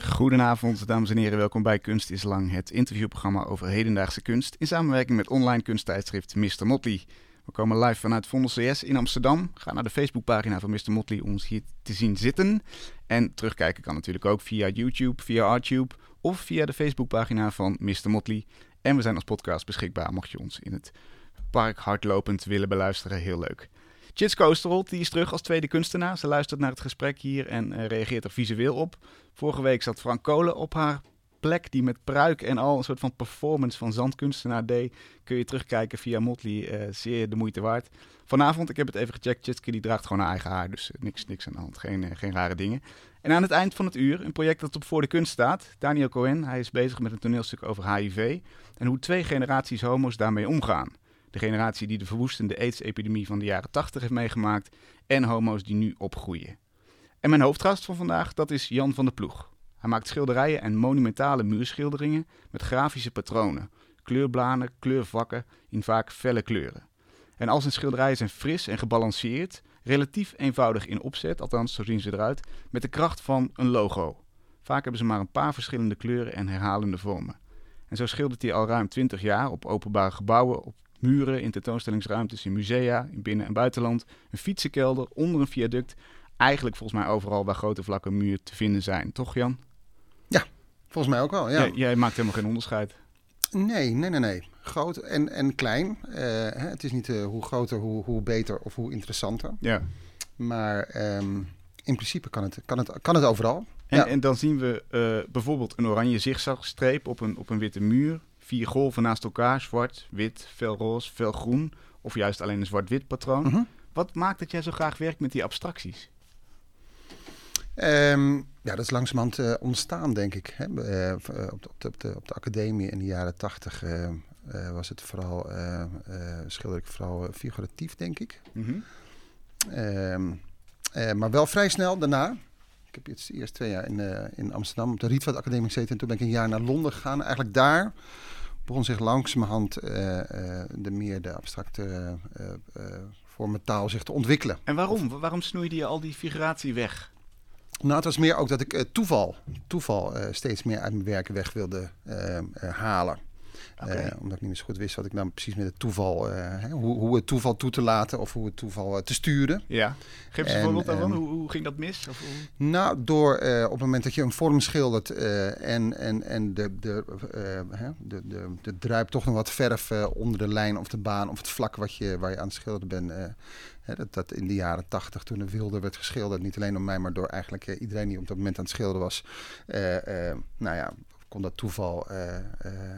Goedenavond, dames en heren. Welkom bij Kunst is Lang, het interviewprogramma over hedendaagse kunst. In samenwerking met online kunsttijdschrift Mr. Motley. We komen live vanuit Vondel CS in Amsterdam. Ga naar de Facebookpagina van Mr. Motley om ons hier te zien zitten. En terugkijken kan natuurlijk ook via YouTube, via Artube of via de Facebookpagina van Mr. Motley. En we zijn als podcast beschikbaar mocht je ons in het park hardlopend willen beluisteren. Heel leuk. Chits Koosterholt die is terug als tweede kunstenaar. Ze luistert naar het gesprek hier en eh, reageert er visueel op. Vorige week zat Frank Kolen op haar plek die met pruik en al een soort van performance van zandkunstenaar deed. Kun je terugkijken via Motley, eh, zeer de moeite waard. Vanavond, ik heb het even gecheckt, Chitske die draagt gewoon haar eigen haar, dus eh, niks, niks aan de hand, geen, geen rare dingen. En aan het eind van het uur, een project dat op Voor de Kunst staat. Daniel Cohen, hij is bezig met een toneelstuk over HIV en hoe twee generaties homo's daarmee omgaan. De generatie die de verwoestende AIDS-epidemie van de jaren 80 heeft meegemaakt en homo's die nu opgroeien. En mijn hoofdgast van vandaag, dat is Jan van der Ploeg. Hij maakt schilderijen en monumentale muurschilderingen met grafische patronen, kleurbladen, kleurvakken in vaak felle kleuren. En al zijn schilderijen zijn fris en gebalanceerd, relatief eenvoudig in opzet, althans zo zien ze eruit, met de kracht van een logo. Vaak hebben ze maar een paar verschillende kleuren en herhalende vormen. En zo schildert hij al ruim 20 jaar op openbare gebouwen, op muren, in tentoonstellingsruimtes, in musea, in binnen- en buitenland, een fietsenkelder, onder een viaduct. Eigenlijk volgens mij overal waar grote vlakke muur te vinden zijn. Toch Jan? Volgens mij ook wel, ja. Jij, jij maakt helemaal geen onderscheid. Nee, nee, nee, nee. Groot en, en klein. Eh, hè, het is niet eh, hoe groter, hoe, hoe beter of hoe interessanter. Ja. Maar ehm, in principe kan het, kan het, kan het overal. En, Ja. en dan zien we eh, bijvoorbeeld een oranje zigzagstreep op een, op een witte muur. Vier golven naast elkaar, zwart, wit, felroze, felgroen. Of juist alleen een zwart-wit patroon. Mhm. Wat maakt dat jij zo graag werkt met die abstracties? Ehm, ja, dat is langzamerhand eh, ontstaan, denk ik. Hè. Eh, eh, op, de, op, de, op, de, academie in de jaren tachtig was het vooral, schilder ik vooral figuratief, denk ik. Ehm, eh, maar wel vrij snel daarna. Ik heb jetzt eerst twee jaar in, eh, in Amsterdam op de Rietveld Academie gezeten. En toen ben ik een jaar naar Londen gegaan. Eigenlijk daar begon zich langzamerhand eh, eh, de meer de abstracte vormen taal zich te ontwikkelen. En waarom? Waarom snoeide je al die figuratie weg? Nou, het was meer ook dat ik toeval, toeval steeds meer uit mijn werken weg wilde halen. Eh, omdat ik niet meer zo goed wist wat ik nou precies met het toeval, eh, hoe, hoe het toeval toe te laten of hoe het toeval eh, te sturen. Ja. Geef eens een En, voorbeeld daarvan. ehm, hoe, hoe ging dat mis? Of hoe- Nou, door op het moment dat je een vorm schildert en, en, en de, de, de, de, de druipt toch nog wat verf onder de lijn of de baan of het vlak wat je, waar je aan het schilderen bent. dat, dat in de jaren tachtig toen de wilde werd geschilderd, niet alleen door mij, maar door eigenlijk eh, iedereen die op dat moment aan het schilderen was. eh, eh, nou ja, kon dat toeval eh, eh,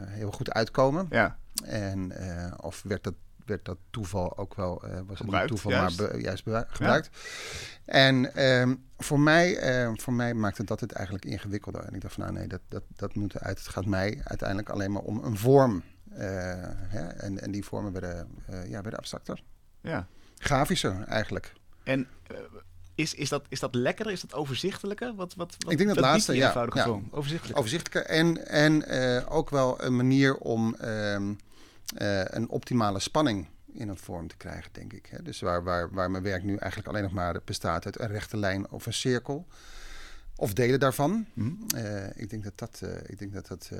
heel goed uitkomen. Ja. En eh, of werd dat, werd dat toeval ook wel, eh, was Gebruikt, het toeval juist. maar be- juist gebruikt. En ehm, voor, mij, ehm, voor mij maakte dat het eigenlijk ingewikkelder. En ik dacht van nou nee, dat, dat, dat moet uit. Het gaat mij uiteindelijk alleen maar om een vorm. Hè? En, en die vormen werden, ja, werden abstracter. ja. Grafischer eigenlijk. En is, is, dat, is dat lekkerder? Is dat overzichtelijker? Wat, wat, wat, Ik denk dat laatste, ja. Ja. vorm? Overzichtelijker en, en eh, ook wel een manier om ehm, eh, een optimale spanning in een vorm te krijgen, denk ik. Hè. Dus waar, waar, waar mijn werk nu eigenlijk alleen nog maar bestaat uit een rechte lijn of een cirkel. Of delen daarvan. Mhm. Eh, ik denk dat dat, ik denk dat, dat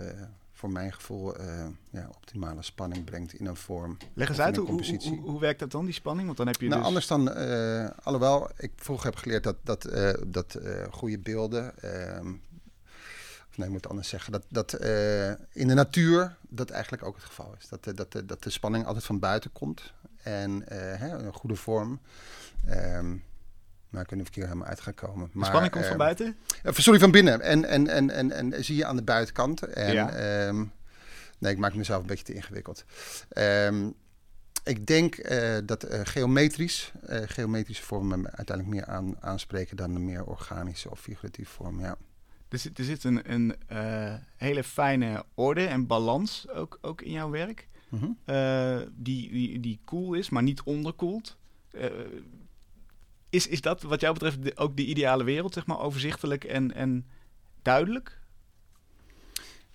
voor mijn gevoel eh, ja, optimale spanning brengt in een vorm. Leg eens uit, hoe, hoe, compositie. hoe, hoe werkt dat dan, die spanning? Want dan heb je Nou, dus... anders dan, eh, alhoewel ik vroeger heb geleerd dat, dat, eh, dat goede beelden, ehm, of nee, ik moet anders zeggen, dat, dat in de natuur dat eigenlijk ook het geval is. Dat, dat, dat de spanning altijd van buiten komt en hè, een goede vorm. Ehm maar ik hier helemaal uit komen. de Maar, spanning komt van ehm, buiten? eh, sorry, van binnen. En, en, en, en, en zie je aan de buitenkant. En, Ja. ehm, nee, ik maak mezelf een beetje te ingewikkeld. Ehm, ik denk eh, dat eh, geometrisch, geometrische vormen me uiteindelijk meer aan, aanspreken dan de meer organische of figuratieve vorm. Ja. Er zit, er zit een, een hele fijne orde en balans ook, ook in jouw werk. Mhm. die, die, die cool is, maar niet onderkoeld. Is, is dat wat jou betreft de- ook de ideale wereld, zeg maar, overzichtelijk en, en duidelijk?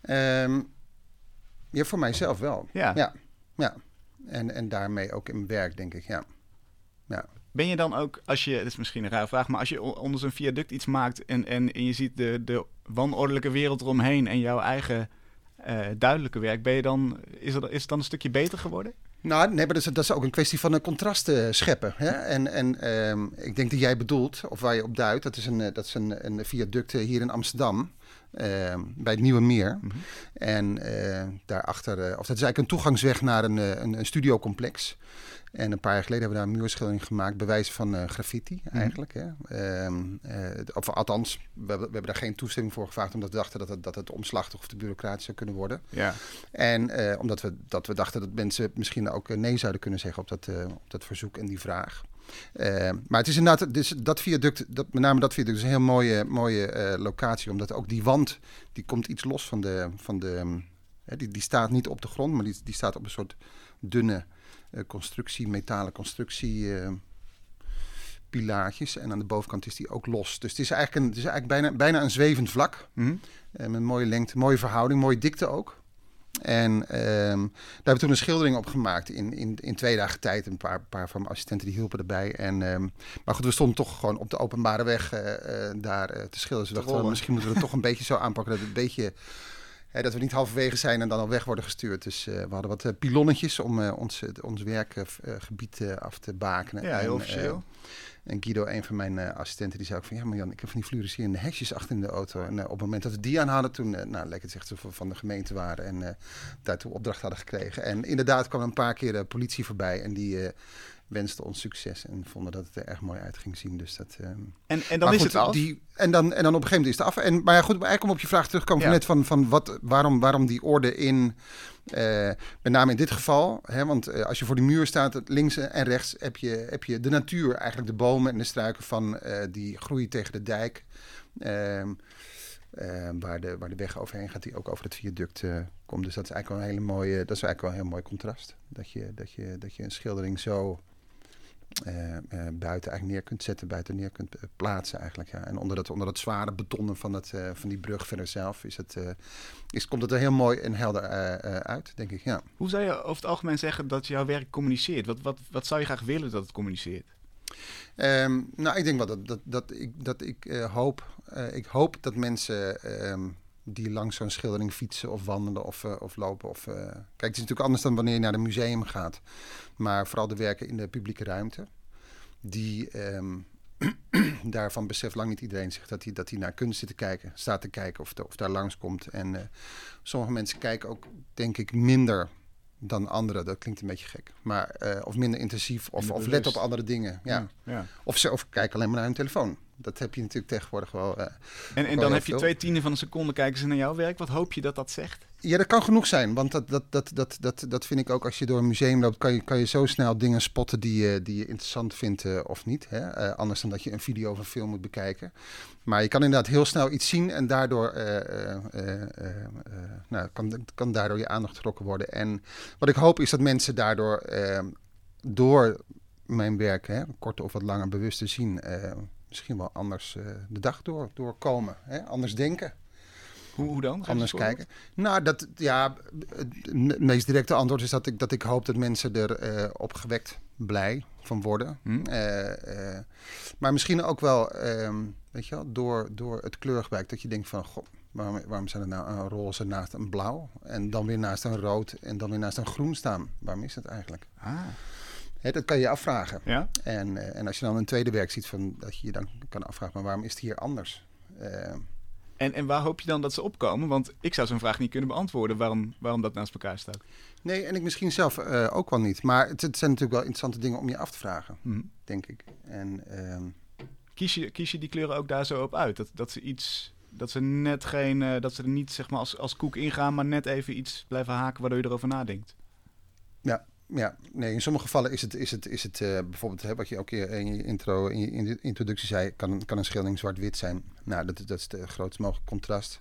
Ehm, ja, voor mijzelf wel. Ja. Ja, ja. En, en daarmee ook in mijn werk, denk ik. Ja. ja. Ben je dan ook, als je, dat is misschien een rare vraag, maar als je onder zo'n viaduct iets maakt en, en, en je ziet de, de wanordelijke wereld eromheen en jouw eigen eh, duidelijke werk, ben je dan, is, er, is het dan een stukje beter geworden? Nou, nee, maar dat is, dat is ook een kwestie van een contrast eh, scheppen. Hè? En, en ehm, ik denk dat jij bedoelt, of waar je op duidt, dat is een, eh, dat is een, een viaduct eh, hier in Amsterdam. ehm, bij het Nieuwe Meer. Mhm. En eh, daarachter, of dat is eigenlijk een toegangsweg naar een, een, een studiocomplex. En een paar jaar geleden hebben we daar een muurschildering gemaakt, bewijs van eh, graffiti eigenlijk. Hè? Ehm, eh, of althans, we, hebben- we hebben daar geen toestemming voor gevraagd, omdat we dachten dat het, dat het omslachtig of te bureaucratisch zou kunnen worden. Ja. En eh, omdat we, dat we dachten dat mensen misschien ook nee zouden kunnen zeggen op dat, op dat verzoek en die vraag. Eh, maar het is inderdaad, dus dat viaduct, dat, met name dat viaduct is een heel mooie, mooie locatie. Omdat ook die wand, die komt iets los van de, van de hè, die, die staat niet op de grond, maar die, die staat op een soort dunne constructie, metalen constructie. eh, pilaartjes en aan de bovenkant is die ook los. Dus het is eigenlijk, een, het is eigenlijk bijna, bijna een zwevend vlak. Eh, met een mooie lengte, mooie verhouding, mooie dikte ook. En ehm, daar hebben we toen een schildering op gemaakt in, in, in twee dagen tijd. Een paar, paar van mijn assistenten die hielpen erbij. En, ehm, maar goed, we stonden toch gewoon op de openbare weg eh, eh, daar eh, te schilderen. Dus we Te dachten, misschien moeten we het toch een beetje zo aanpakken dat het een beetje... Hè, dat we niet halverwege zijn en dan al weg worden gestuurd. Dus eh, we hadden wat eh, pilonnetjes om eh, ons, ons werkgebied af te bakenen. ja, heel officieel. en Guido, een van mijn assistenten, die zei ook van... ja, maar Jan, ik heb van die fluorescerende hesjes achter in de auto. En op het moment dat we die aan hadden, toen eh, nou, leek het echt we van de gemeente waren... en daartoe opdracht hadden gekregen. En inderdaad kwam een paar keer de politie voorbij... en die eh wenste ons succes en vonden dat het er erg mooi uit ging zien. Dus dat, ehm, En, en dan maar is goed, het af. Die, en, dan, en dan op een gegeven moment is het af. En, maar ja, goed, eigenlijk om op je vraag terugkomen Ja. van net van, van wat, waarom, waarom die orde in... eh, met name in dit geval, hè, want eh, als je voor die muur staat, links en rechts heb je, heb je de natuur, eigenlijk de bomen en de struiken van eh, die groeien tegen de dijk. Ehm, eh, waar, de, waar de weg overheen gaat, die ook over het viaduct komt. Dus dat is eigenlijk wel een hele mooie, dat is eigenlijk wel een heel mooi contrast. Dat je, dat je, dat je een schildering zo buiten eigenlijk neer kunt zetten, buiten neer kunt eh, plaatsen eigenlijk. Ja. En onder dat, onder dat zware betonnen van, dat, eh, van die brug verder zelf is het, eh, is, komt het er heel mooi en helder eh, eh, uit, denk ik. Ja. Hoe zou je over het algemeen zeggen dat jouw werk communiceert? Wat, wat, wat zou je graag willen dat het communiceert? Ehm, nou, ik denk wel dat, dat, dat ik, dat ik eh, hoop. eh, ik hoop dat mensen ehm, die langs zo'n schildering fietsen of wandelen of, eh, of lopen. Of, eh, Kijk, het is natuurlijk anders dan wanneer je naar een museum gaat. Maar vooral de werken in de publieke ruimte. Die ehm, daarvan beseft lang niet iedereen zich dat hij, dat hij naar kunst zit te kijken, staat te kijken of, de, of daar langskomt. En eh, sommige mensen kijken ook, denk ik, minder dan anderen. Dat klinkt een beetje gek. Maar, of minder intensief of, Minder of let op andere dingen. Ja. ja. Of, ze, of kijk alleen maar naar hun telefoon. Dat heb je natuurlijk tegenwoordig wel. eh. En, en Wel dan heb je twee tienden van een seconde kijken ze naar jouw werk. Wat hoop je dat dat zegt? Ja, dat kan genoeg zijn. Want dat, dat, dat, dat, dat, dat vind ik ook als je door een museum loopt, kan je, kan je zo snel dingen spotten die, je die je interessant vindt eh, of niet. Hè? Eh, anders dan dat je een video of een film moet bekijken. Maar je kan inderdaad heel snel iets zien en daardoor nou, kan, kan daardoor je aandacht getrokken worden. En wat ik hoop is dat mensen daardoor door mijn werk, hè, kort of wat langer bewust te zien, misschien wel anders eh, de dag door, doorkomen. Hè? Anders denken Hoe, hoe dan? Geef anders kijken. Nou, dat, ja, het meest directe antwoord is dat ik, dat ik hoop dat mensen er eh, opgewekt blij van worden. Hm? Eh, maar misschien ook wel, ehm, weet je wel, door, door het kleurgebruik. Dat je denkt van, goh, waarom, waarom zijn er nou een roze naast een blauw? En dan weer naast een rood en dan weer naast een groen staan. Waarom is dat eigenlijk? Ah, Dat kan je afvragen. ja? En, eh, en als je dan een tweede werk ziet, van, dat je je dan kan afvragen, maar waarom is het hier anders? Eh, En, en waar hoop je dan dat ze opkomen? Want ik zou zo'n vraag niet kunnen beantwoorden waarom, waarom dat naast elkaar staat. Nee, en ik misschien zelf eh, ook wel niet. Maar het, het zijn natuurlijk wel interessante dingen om je af te vragen, Hm. denk ik. En ehm, Kies, je, kies je die kleuren ook daar zo op uit? Dat, dat ze iets. Dat ze net geen. dat ze er niet zeg maar als, als koek ingaan, maar net even iets blijven haken waardoor je erover nadenkt. ja, nee, in sommige gevallen is het, is het, is het eh, bijvoorbeeld wat je ook in je intro, in je in de introductie zei, kan, kan een schildering zwart-wit zijn. Nou, dat, dat is de grootst mogelijke contrast.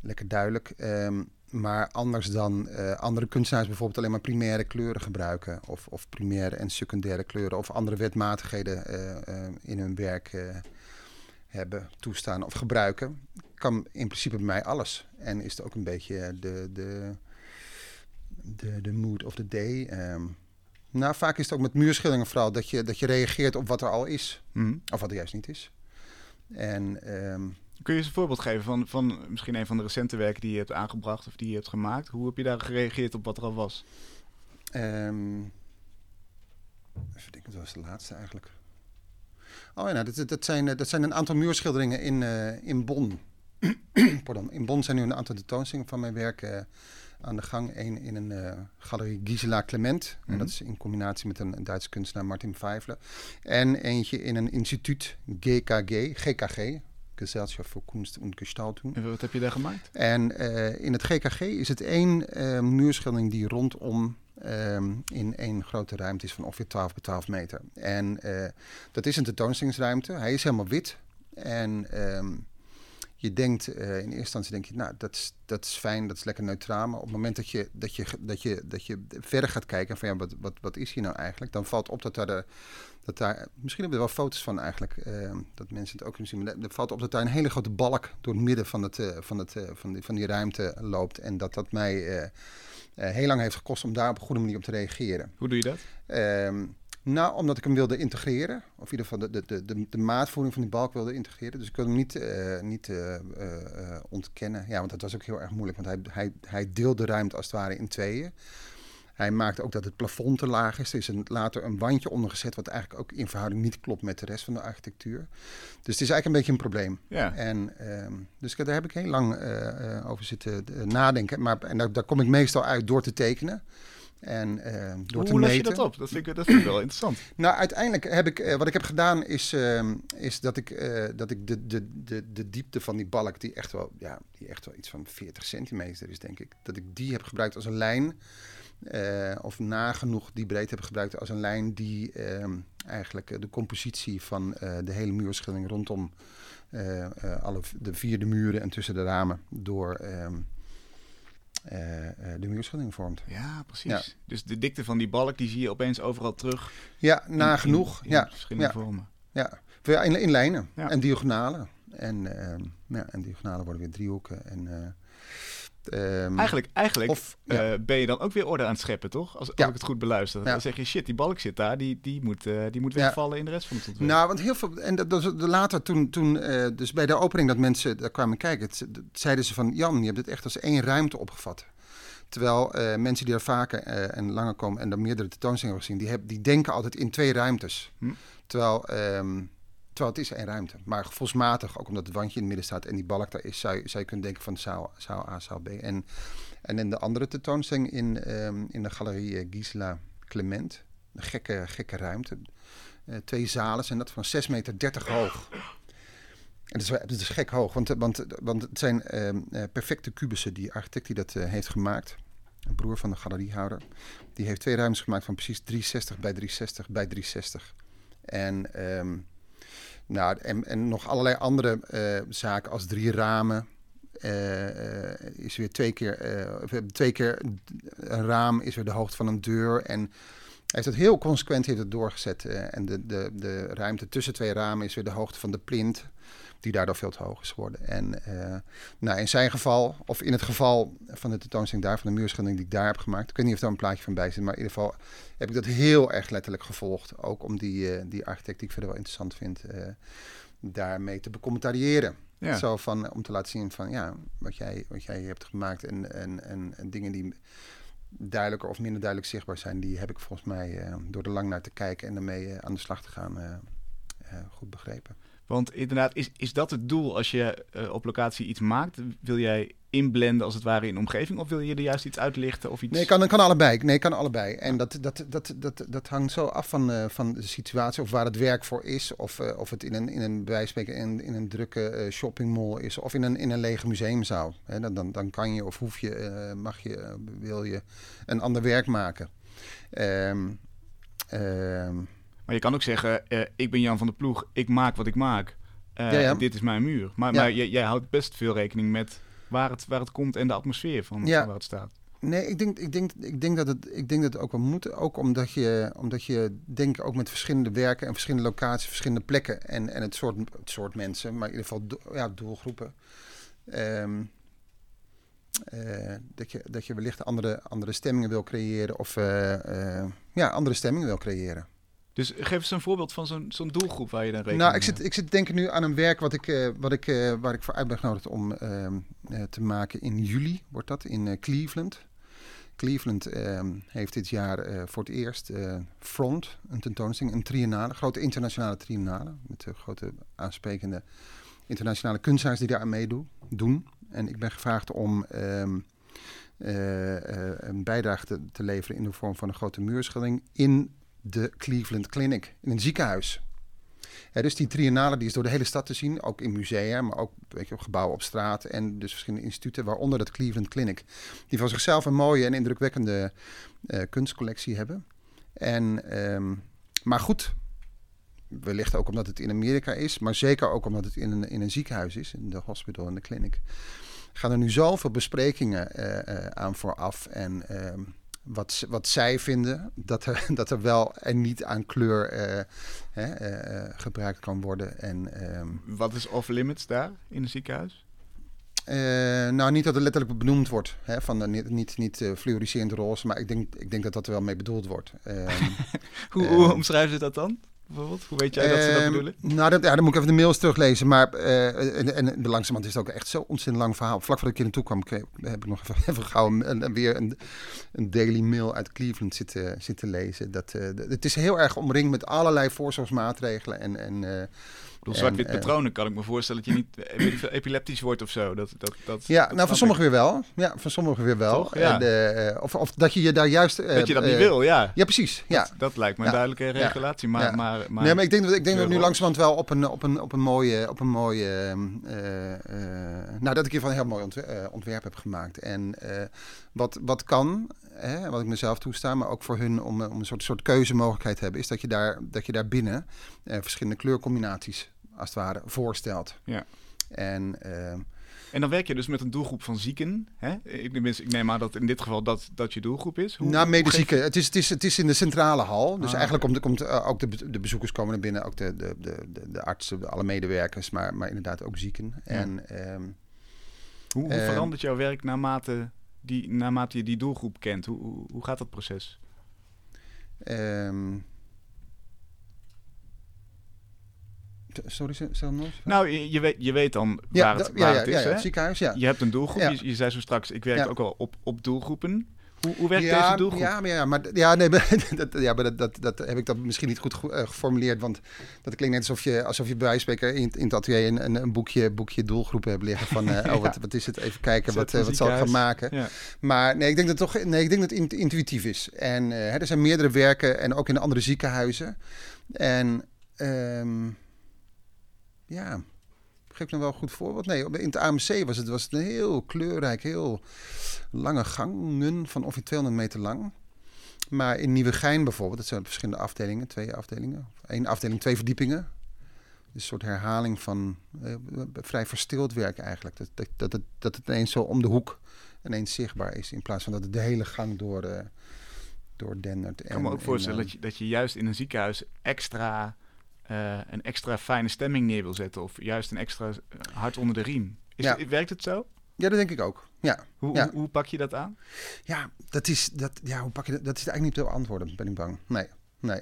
Lekker duidelijk. Ehm, maar anders dan eh, andere kunstenaars bijvoorbeeld alleen maar primaire kleuren gebruiken. Of, of primaire en secundaire kleuren. Of andere wetmatigheden eh, in hun werk hebben, toestaan of gebruiken. Kan in principe bij mij alles. En is het ook een beetje de, de, de, de mood of the day. Ehm, nou, vaak is het ook met muurschilderingen vooral dat je, dat je reageert op wat er al is. Mhm. Of wat er juist niet is. En ehm, Kun je eens een voorbeeld geven van, van misschien een van de recente werken die je hebt aangebracht of die je hebt gemaakt? Hoe heb je daar gereageerd op wat er al was? Ehm even denken, dat was de laatste eigenlijk. Oh ja, nou, dat, dat, zijn, eh, dat zijn een aantal muurschilderingen in, eh, in Bonn. Pardon. In Bonn zijn nu een aantal tentoonstellingen van mijn werk eh, aan de gang. Eén in een eh, galerie Gisela Clement. Mhm. En dat is in combinatie met een, een Duitse kunstenaar Martin Feifle. En eentje in een instituut GKG, GKG. Gesellschaft voor Kunst und Gestaltung. En wat heb je daar gemaakt? En eh, in het GKG is het één eh, muurschildering die rondom ehm, in één grote ruimte is van ongeveer 12 bij 12 meter. En dat is een tentoonstellingsruimte. Hij is helemaal wit. En ehm, je denkt, eh, in eerste instantie denk je, nou, dat is, dat is fijn, dat is lekker neutraal. Maar op het moment dat je, dat je, dat je, dat je verder gaat kijken van ja, wat, wat, wat is hier nou eigenlijk? Dan valt op dat daar, de, dat daar misschien hebben we er wel foto's van eigenlijk, eh, dat mensen het ook kunnen zien. Maar er valt op dat daar een hele grote balk door het midden van, het, eh, van, het, van, die, van die ruimte loopt. En dat dat mij heel lang heeft gekost om daar op een goede manier op te reageren. Hoe doe je dat? Ehm, nou, omdat ik hem wilde integreren. Of in ieder geval de, de, de, de, maatvoering van die balk wilde integreren. Dus ik wilde hem niet, eh, niet eh, eh, ontkennen. Ja, want dat was ook heel erg moeilijk. Want hij, hij, hij deelt de ruimte als het ware in tweeën. Hij maakt ook dat het plafond te laag is. Er is een, later een wandje onder gezet... wat eigenlijk ook in verhouding niet klopt met de rest van de architectuur. Dus het is eigenlijk een beetje een probleem. Ja. En, ehm, dus daar heb ik heel lang over zitten nadenken. Maar, en daar, daar kom ik meestal uit door te tekenen. En eh, door te Hoe los je meten. dat op? Dat vind ik, dat vind ik wel interessant. Nou, uiteindelijk heb ik, eh, wat ik heb gedaan is, ehm, is dat ik, eh, dat ik de, de, de, de diepte van die balk, die echt, wel, ja, die echt wel iets van 40 centimeter is, denk ik, dat ik die heb gebruikt als een lijn, of nagenoeg die breedte heb gebruikt als een lijn die ehm, eigenlijk de compositie van de hele muurschildering rondom alle de vierde muren en tussen de ramen door eh, eh, de muurschildering vormt. Ja, precies. Ja. Dus de dikte van die balk, die zie je opeens overal terug. Ja, nagenoeg. ja, verschillende ja. vormen. Ja, in, in lijnen en diagonalen. En, ehm, ja, en diagonalen worden weer driehoeken. En, eh, ehm, Eigenlijk, eigenlijk of, ja. eh, ben je dan ook weer orde aan het scheppen, toch? Als, als Ja. ik het goed beluister. Ja. Dan zeg je, shit, die balk zit daar, die, die, moet, eh, die moet wegvallen in de rest van het ontwerp. Nou, want heel veel. En dat, dat, later toen, toen eh, dus bij de opening dat mensen daar kwamen kijken, het- zeiden ze van Jan, je hebt het echt als één ruimte opgevat. Terwijl mensen die er vaker en langer komen en dan meerdere tentoonstellingen hebben gezien, die, die denken altijd in twee ruimtes. Hm. Terwijl, ehm, het is één ruimte. Maar gevoelsmatig, ook omdat het wandje in het midden staat en die balk daar is, zou, je- kunnen denken van zaal, zaal A, zaal B. En, en in de andere tentoonstelling in, ehm, in de galerie eh, Gisela Clement, een gekke, gekke ruimte. Eh, twee zalen zijn dat van 6,30 meter hoog. En dat is, dat is gek hoog, want, want, want het zijn ehm, eh, perfecte kubussen. Die architect die dat heeft gemaakt, een broer van de galeriehouder, die heeft twee ruimtes gemaakt van precies 360 bij 360 bij 360. En, ehm, nou, en, en nog allerlei andere eh, zaken als drie ramen. eh, is weer twee keer, twee keer een raam is weer de hoogte van een deur. En hij heeft het heel consequent heeft het doorgezet. en de, de, de ruimte tussen twee ramen is weer de hoogte van de plint. Die daardoor veel te hoog is geworden. En eh, nou, in zijn geval, of in het geval van de tentoonstelling daar, van de muurschildering die ik daar heb gemaakt. Ik weet niet of daar een plaatje van bij zit. Maar in ieder geval heb ik dat heel erg letterlijk gevolgd. Ook om die, eh, die architect die ik verder wel interessant vind, eh, daarmee te becommentariëren. Ja. Zo van, om te laten zien van ja, wat jij, wat jij hebt gemaakt en, en, en, en dingen die duidelijker of minder duidelijk zichtbaar zijn, die heb ik volgens mij door er lang naar te kijken en daarmee aan de slag te gaan goed begrepen. Want inderdaad, is, is dat het doel als je eh, op locatie iets maakt? Wil jij inblenden als het ware in de omgeving? Of wil je er juist iets uitlichten of iets... Nee, kan, kan allebei. Nee, kan allebei. En dat, dat, dat, dat, dat hangt zo af van, eh, van de situatie of waar het werk voor is. Of, eh, of het in een, in een, bij spreken, in, in een drukke eh, shoppingmall is. Of in een, in een lege museumzaal. Dan, dan, dan kan je of hoef je, mag je, wil je een ander werk maken. Ehm, Maar je kan ook zeggen, eh, ik ben Jan van der Ploeg, ik maak wat ik maak. Eh, Ja, ja. Dit is mijn muur. Maar, Ja. maar jij, jij houdt best veel rekening met waar het, waar het komt en de atmosfeer van, waar het staat. Nee, ik denk, ik, denk, ik, denk dat het, ik denk dat het ook wel moet. Ook omdat je, omdat je denk ook met verschillende werken en verschillende locaties, verschillende plekken en, en het, soort, het soort mensen, maar in ieder geval do- ja, doelgroepen. ehm, eh, dat, je, dat je wellicht andere, andere stemmingen wil creëren of ja, andere stemmingen wil creëren. Dus geef eens een voorbeeld van zo'n zo'n doelgroep waar je dan rekening Nou, ik zit, ik zit denken nu aan een werk wat ik, eh, wat ik, eh, waar ik voor uit ben genodigd om ehm, eh, te maken in juli, wordt dat, in Cleveland. Cleveland ehm, heeft dit jaar voor het eerst Front, een tentoonstelling, een triennale, grote internationale triennale, met grote aansprekende internationale kunstenaars die daar aan meedoen. Doen. En ik ben gevraagd om ehm, eh, eh, een bijdrage te, te leveren in de vorm van een grote muurschildering in de Cleveland Clinic, in een ziekenhuis. Dus die triennale die is door de hele stad te zien, ook in musea, maar ook weet je, op gebouwen op straat en dus verschillende instituten, waaronder het Cleveland Clinic, die van zichzelf een mooie en indrukwekkende eh, kunstcollectie hebben. En, ehm, maar goed, wellicht ook omdat het in Amerika is, maar zeker ook omdat het in een, in een ziekenhuis is, in de hospital en de clinic, gaan er nu zoveel besprekingen eh, eh, aan vooraf en ehm, wat, wat zij vinden, dat er, dat er wel en niet aan kleur eh, hè, eh, eh, gebruikt kan worden. En, ehm, Wat is off-limits daar in het ziekenhuis? nou, niet dat het letterlijk benoemd wordt, hè, van de, niet, niet, niet fluoriserend roze, maar ik denk, ik denk dat dat er wel mee bedoeld wordt. Ehm, Hoe, hoe omschrijven ze dat dan? Bijvoorbeeld? Hoe weet jij dat ze dat Ehm, bedoelen? Nou, dat, ja, dan moet ik even de mails teruglezen. Maar eh, en, en langzamerhand is het ook echt zo ontzettend lang verhaal. Vlak voordat ik hier naartoe kwam, kreeg- heb ik nog even, even gauw een, een- weer een, een Daily Mail uit Cleveland zitten, zitten lezen. Dat, eh, het is heel erg omringd met allerlei voorzorgsmaatregelen. En, en, en, zwart-wit eh, patronen kan ik me voorstellen dat je niet eh, epileptisch wordt of zo. Dat, dat, dat, ja, dat nou, van sommigen weer wel. Ja, van sommigen weer wel. Toch? Ja. En, eh, of, of dat je je daar juist... Dat je dat niet wil, ja. Ja, precies. Ja. Dat, dat lijkt me een duidelijke regulatie. Maar, maar, maar, nee, maar ik denk dat, ik denk dat we nu langzamerhand wel op een, op een, op een mooie... Op een mooie ehm, eh, eh, nou, dat ik hiervan een heel mooi ontwer- ontwerp heb gemaakt. En wat, wat kan, hè, wat ik mezelf toesta, maar ook voor hun om, om een soort, soort keuzemogelijkheid te hebben... is dat je daar, dat je daar binnen eh, verschillende kleurcombinaties, als het ware, voorstelt. Ja. En... ehm, En dan werk je dus met een doelgroep van zieken. Hè? Ik, ik neem aan dat in dit geval dat, dat je doelgroep is. Hoe, nou, geef medezieken. Het is, het, is, het is in de centrale hal. Dus Ah, eigenlijk komt, komt eh, ook de, de bezoekers komen er binnen. Ook de, de, de, de, artsen, alle medewerkers. Maar, maar inderdaad ook zieken. En ehm, Hoe, hoe Eh, verandert jouw werk naarmate, die, naarmate je die doelgroep kent? Hoe, hoe, hoe gaat dat proces? ehm, sorry, stel nog. Nou, je, je weet, je weet dan ja, waar het, waar ja, het is. ja, het ziekenhuis, ja. Je hebt een doelgroep. Je, je zei zo straks, ik werk ook wel op, op doelgroepen. Hoe, hoe werkt deze doelgroep? Ja, maar, ja, maar, ja, nee, maar dat, ja, maar dat, dat, dat heb ik dat misschien niet goed eh, geformuleerd. Want dat klinkt net alsof je, alsof je bij wijze van in, in het atelier een, een, een boekje, boekje doelgroepen hebt liggen. Van, eh, oh, wat, wat is het? Even kijken, Zet wat, eh, wat zal ik gaan maken? Maar nee, ik denk dat toch nee, ik denk dat het int- intuïtief is. En hè, er zijn meerdere werken en ook in andere ziekenhuizen. En ehm, ja, geef nog wel een goed voorbeeld. Nee, in het AMC was het, was het een heel kleurrijk, heel lange gangen van ongeveer 200 meter lang. Maar in Nieuwegein bijvoorbeeld, dat zijn verschillende afdelingen, twee afdelingen. Eén afdeling, twee verdiepingen. Dus een soort herhaling van eh, vrij verstild werk eigenlijk. Dat, dat, dat, het, dat het ineens zo om de hoek ineens zichtbaar is. In plaats van dat het de hele gang door, eh door dendert. Ik kan me ook voorstellen dat, je, dat je juist in een ziekenhuis extra, eh, een extra fijne stemming neer wil zetten. Of juist een extra eh, hart onder de riem. Is Ja. het- werkt het zo? Ja, dat denk ik ook. Ja, Hoe, Ja. hoe, hoe pak je dat aan? ja dat is, dat, ja, hoe pak je dat? Dat is eigenlijk niet te beantwoorden, ben ik bang. Nee, nee.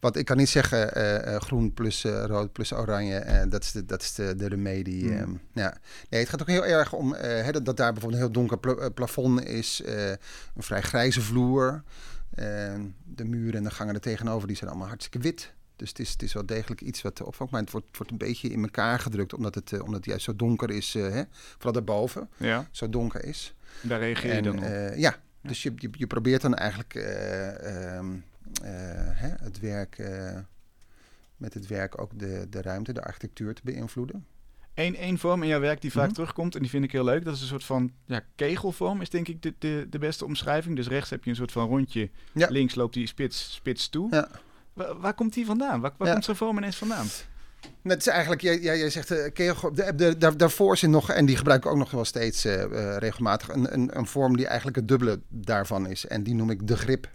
Want ik kan niet zeggen eh, groen plus rood plus oranje. eh, dat is de, dat is de, de remedie. Hmm. ehm, ja. Nee, het gaat ook heel erg om hè, dat, dat daar bijvoorbeeld een heel donker pla- plafond is. een vrij grijze vloer. eh, de muren en de gangen er tegenover die zijn allemaal hartstikke wit. Dus het is, het is wel degelijk iets wat opvalt. Maar het wordt, wordt een beetje in elkaar gedrukt. Omdat het, eh, omdat het juist zo donker is. eh, hè? Vooral daarboven. Ja, Zo donker is. daar reageer je En, dan op. eh, ja, dus je, je, je probeert dan eigenlijk eh, ehm, eh, hè, het werk, met het werk ook de, de ruimte, de architectuur te beïnvloeden. Eén één vorm in jouw werk die vaak Mhm. terugkomt en die vind ik heel leuk. Dat is een soort van ja, kegelvorm, is denk ik de, de, de beste omschrijving. Dus rechts heb je een soort van rondje, Ja. links loopt die spits, spits toe. Ja. Wa- waar komt die vandaan? Waar, waar Ja. komt zo'n vorm ineens vandaan? Nou, het is eigenlijk, jij, jij, jij zegt, eh, kegel, de, de, daar, daarvoor zit nog, en die gebruik ik ook nog wel steeds eh, eh, regelmatig, een, een, een vorm die eigenlijk het dubbele daarvan is. En die noem ik de grip,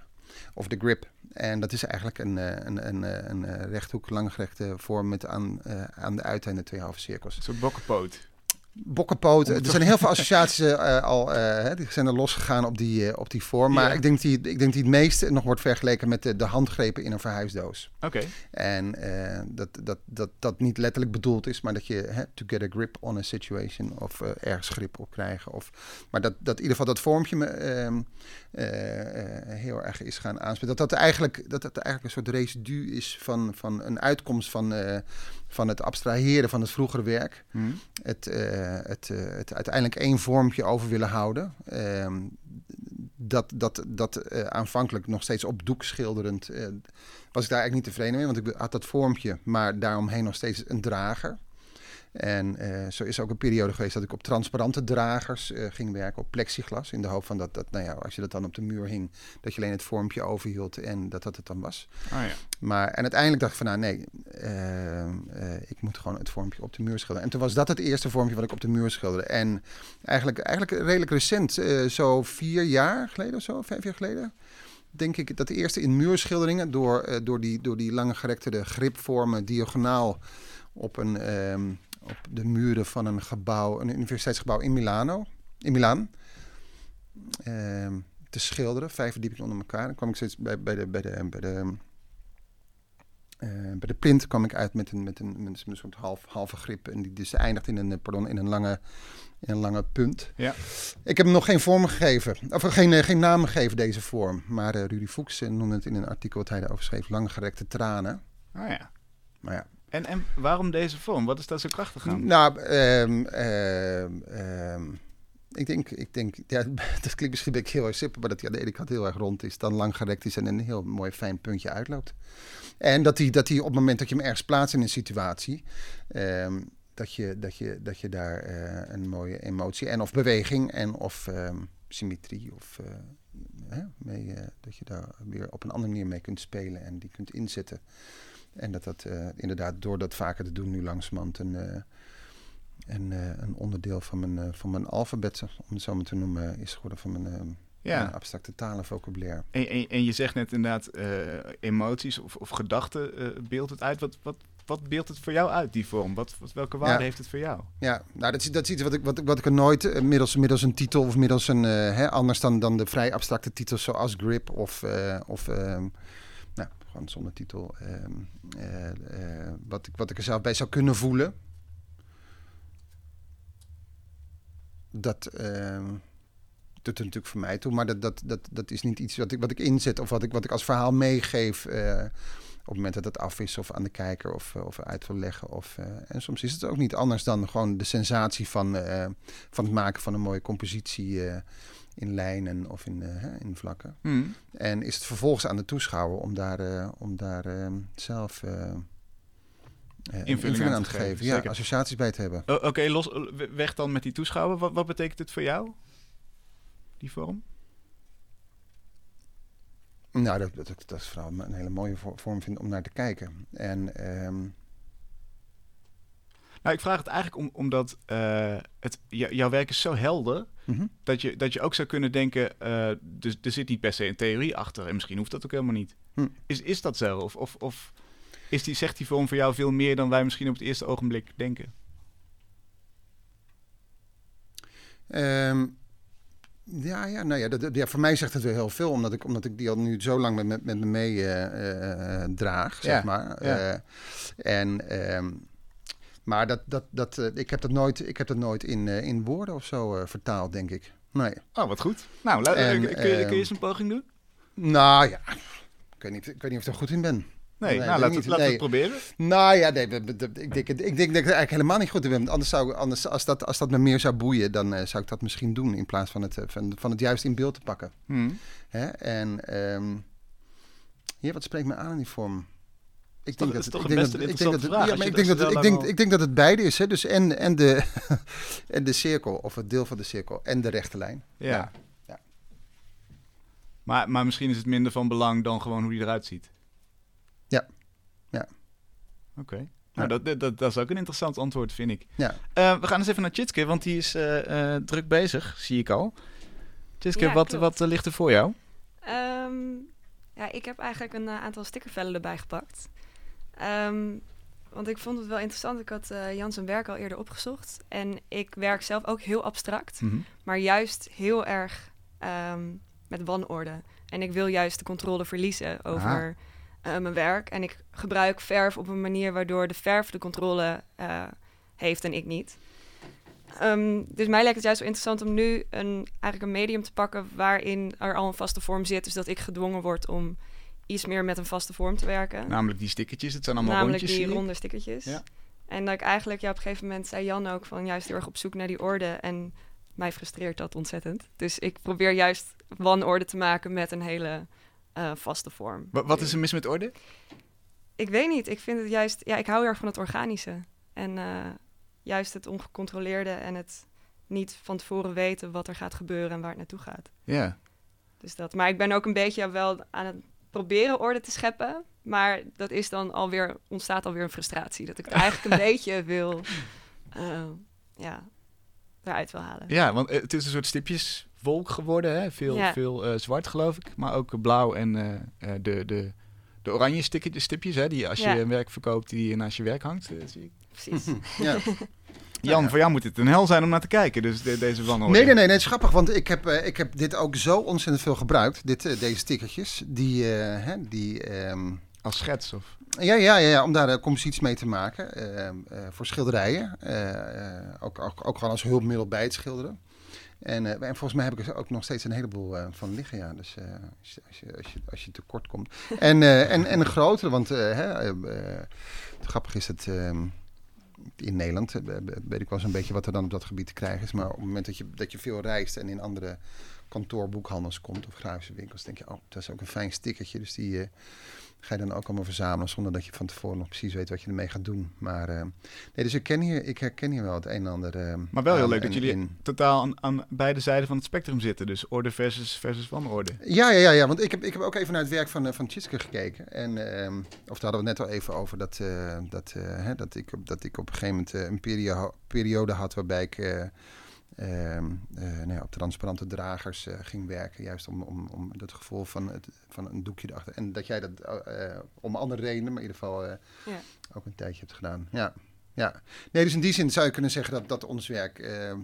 of de grip. En dat is eigenlijk een, eh, een, een, eh, een, eh, rechthoek, langgerechte vorm met aan, eh, aan de uiteinden twee halve cirkels. Een soort bokkenpoot. Bokkenpoot. Er zijn heel veel associaties eh, al, eh, die zijn er losgegaan op die, eh, op die vorm. Maar Ja. ik, denk die, ik denk die het meest nog wordt vergeleken met de, de handgrepen in een verhuisdoos. Oké. En dat, dat, dat dat niet letterlijk bedoeld is, maar dat je hè, to get a grip on a situation of ergens grip op krijgen. Of, maar dat, dat in ieder geval dat vormpje me eh, eh, heel erg is gaan aanspreken. Dat dat eigenlijk, dat dat eigenlijk een soort residu is van, van een uitkomst van, eh, van het abstraheren van het vroegere werk Hm. het, het, het uiteindelijk één vormpje over willen houden. Ehm, dat dat, dat aanvankelijk nog steeds op doek schilderend was ik daar eigenlijk niet tevreden mee, want ik had dat vormpje, maar daaromheen nog steeds een drager. En eh, zo is ook een periode geweest dat ik op transparante dragers eh, ging werken, op plexiglas. In de hoop van dat, dat, nou ja, als je dat dan op de muur hing, dat je alleen het vormpje overhield en dat dat het dan was. Oh ja. Maar en uiteindelijk dacht ik van nou nee, eh, ik moet gewoon het vormpje op de muur schilderen. En toen was dat het eerste vormpje wat ik op de muur schilderde. En eigenlijk, eigenlijk redelijk recent, zo vier jaar geleden of zo, vijf jaar geleden. Denk ik dat de eerste in muurschilderingen door, door, die, door die lange gerekte gripvormen diagonaal op, een, ehm, op de muren van een gebouw, een universiteitsgebouw in Milano, in Milaan. ehm, te schilderen, vijf verdiepingen onder elkaar. Dan kwam ik steeds bij, bij de, bij de, bij de eh, bij de print kwam ik uit met een, met een, met een soort half, halve grip. En die dus eindigt in een, eh, pardon, in een, lange, in een lange punt. Ja. Ik heb hem nog geen vorm gegeven. Of geen, eh, geen naam gegeven, deze vorm. Maar eh Rudy Fuchs noemde het in een artikel wat hij daarover schreef. Langgerekte tranen. Oh ja. Maar ja. En, en waarom deze vorm? Wat is daar zo krachtig aan? Nou, ehm, ehm, ehm, ik denk, ik denk ja, dat klinkt misschien een heel erg simpel, maar dat hij aan de ene kant heel erg rond is, dan lang gerekt is en een heel mooi fijn puntje uitloopt. En dat hij, dat hij op het moment dat je hem ergens plaatst in een situatie, dat, je, dat, je, dat je daar eh, een mooie emotie en of beweging en of symmetrie of eh, mee, eh, dat je daar weer op een andere manier mee kunt spelen en die kunt inzetten. En dat dat eh, inderdaad door dat vaker te doen nu langzamerhand een, eh, een, eh, een onderdeel van mijn, van mijn alfabet, om het zo maar te noemen, is geworden van mijn, Ja. mijn abstracte talencvocabulaire. En, en, en je zegt net inderdaad emoties of, of gedachten beeldt het uit. Wat, wat, wat beeldt het voor jou uit, die vorm? Wat, wat, welke waarde Ja. heeft het voor jou? Ja, nou, dat is, dat is iets wat ik, wat, ik- wat ik er nooit middels, middels een titel of middels een, hè, anders dan, dan de vrij abstracte titels zoals Grip of, of ehm, gewoon zonder titel, ehm, eh, eh, wat, ik, wat ik er zelf bij zou kunnen voelen. Dat ehm, doet er natuurlijk voor mij toe, maar dat, dat, dat, dat is niet iets wat ik, wat ik inzet of wat ik, wat ik als verhaal meegeef. eh, op het moment dat het af is of aan de kijker of, of uit wil leggen. Of, en soms is het ook niet anders dan gewoon de sensatie van, van het maken van een mooie compositie in lijnen of in, eh, hè, in vlakken. Hm. En is het vervolgens aan de toeschouwer om daar, eh, om daar eh, zelf eh, een invulling aan, te geven. Ja, zeker. associaties bij te hebben. Oké, los weg dan met die toeschouwer. Wat, wat betekent het voor jou, die vorm? Nou, dat, dat, dat is vooral een hele mooie vo- vorm vind om naar te kijken. En ehm, Nou, ik vraag het eigenlijk om, omdat eh, het, jou- jouw werk is zo helder... mhm. dat je, dat je ook zou kunnen denken... dus, er zit niet per se een theorie achter... en misschien hoeft dat ook helemaal niet. Hm. Is, is dat zo? Of, of, of is die, zegt die vorm voor jou veel meer... dan wij misschien op het eerste ogenblik denken? Ehm, ja, ja, nou ja, dat, ja, voor mij zegt het wel heel veel, omdat ik, omdat ik die al nu zo lang met, met, met me mee eh, draag, zeg Ja, maar. ja. Eh, en, ehm, maar dat, dat, dat, eh, ik heb dat nooit, ik heb dat nooit in, eh, in woorden of zo eh, vertaald, denk ik. Nee. Oh, wat goed. Nou, En, kun, je, kun je ehm, eens een poging doen? Nou ja, ik weet niet, ik weet niet of ik er goed in ben. Nee, nee, nou, laten we laten we het proberen. Nou ja, nee, ik denk, ik denk dat ik er eigenlijk helemaal niet goed in ben. Anders zou, anders, als, dat, als dat me meer zou boeien, dan zou ik dat misschien doen. In plaats van het, van, van het juist in beeld te pakken. Hm. Hè? En ja, wat spreekt me aan in die vorm? Ik denk dat, toch ik een denk best dat, een ik denk dat, ja, maar ik denk dat zo ik denk, ik denk dat het beide is, hè? Dus en, en, de, en de cirkel, of het deel van de cirkel, en de rechte lijn. Ja. Ja, ja. Maar, maar misschien is het minder van belang dan gewoon hoe die eruit ziet. Ja. Ja. Oké. Nou, dat, dat, dat, dat is ook een interessant antwoord, vind ik. Ja. Eh, we gaan eens even naar Chitske, want die is eh, eh, druk bezig, zie ik al. Chitske, Ja, wat, wat ligt er voor jou? Ehm, ja, ik heb eigenlijk een aantal stickervellen erbij gepakt. Ehm, want ik vond het wel interessant. Ik had eh Jan zijn werk al eerder opgezocht. En ik werk zelf ook heel abstract. Mhm. Maar juist heel erg ehm, met wanorde. En ik wil juist de controle verliezen over eh, mijn werk. En ik gebruik verf op een manier waardoor de verf de controle eh, heeft en ik niet. Ehm, dus mij lijkt het juist zo interessant om nu een, eigenlijk een medium te pakken waarin er al een vaste vorm zit. Dus dat ik gedwongen word om iets meer met een vaste vorm te werken. Namelijk die stickertjes, het zijn allemaal Namelijk rondjes, die zie ik. ronde stickertjes. Ja. En dat ik eigenlijk, ja, op een gegeven moment zei Jan ook van juist heel erg op zoek naar die orde. En mij frustreert dat ontzettend. Dus ik probeer juist wanorde te maken met een hele eh, vaste vorm. Wa- Wat is er mis met orde? Ik weet niet. Ik vind het juist, ja, ik hou heel erg van het organische. En eh, juist het ongecontroleerde en het niet van tevoren weten wat er gaat gebeuren en waar het naartoe gaat. Ja. Dus dat. Maar ik ben ook een beetje wel aan het proberen orde te scheppen. Maar dat is dan alweer, ontstaat alweer een frustratie. Dat ik het eigenlijk een beetje wil, eh, ja, eruit wil halen. ja, want eh, het is een soort stipjeswolk geworden. Hè? Veel, Ja. veel eh, zwart, geloof ik. Maar ook blauw en eh, eh, de, de, de oranje stipjes. Hè? Die als je Ja. werk verkoopt, die je naast je werk hangt. zie ik. Precies. Ja. Jan, ja. voor jou moet het een hel zijn om naar te kijken. Dus de- deze wanorde. Nee, nee, nee, nee, het is grappig, want ik heb, eh, ik heb dit ook zo ontzettend veel gebruikt, dit, eh, deze stickertjes. Die, eh, hè, die, ehm, Als schets of... ja, ja, ja, ja, om daar uh, composities mee te maken ehm, eh, voor schilderijen. ook, ook, ook gewoon als hulpmiddel bij het schilderen. En, en volgens mij heb ik er ook nog steeds een heleboel van liggen, ja. Dus als, je, als, je, als, je, als je tekort komt. En, en, en een grotere, want hè, het grappige is dat... ehm, in Nederland eh, weet ik wel een beetje wat er dan op dat gebied te krijgen is. Maar op het moment dat je, dat je veel reist en in andere kantoorboekhandels komt of grafische winkels, denk je, oh, dat is ook een fijn stickertje. Dus die eh, ga je dan ook allemaal verzamelen zonder dat je van tevoren nog precies weet wat je ermee gaat doen. Maar eh, nee, dus ik, ken hier, ik herken hier wel het een en ander. eh, Maar wel heel leuk dat jullie in. totaal aan, aan beide zijden van het spectrum zitten. Dus orde versus, versus wanorde. Ja, ja, ja, ja, want ik heb, ik heb ook even naar het werk van, eh, van Tjitske gekeken. En, ehm, of daar hadden we het net al even over dat, dat, hè, dat, ik, op- dat ik op een gegeven moment een perio- periode had waarbij ik nou ja, op transparante dragers eh, ging werken. Juist om, om, om het gevoel van, het, van een doekje erachter. En dat jij dat eh, om andere redenen, maar in ieder geval eh, Ja. ook een tijdje hebt gedaan. Ja, ja. Nee, dus in die zin zou je kunnen zeggen dat, dat ons werk eh, eh,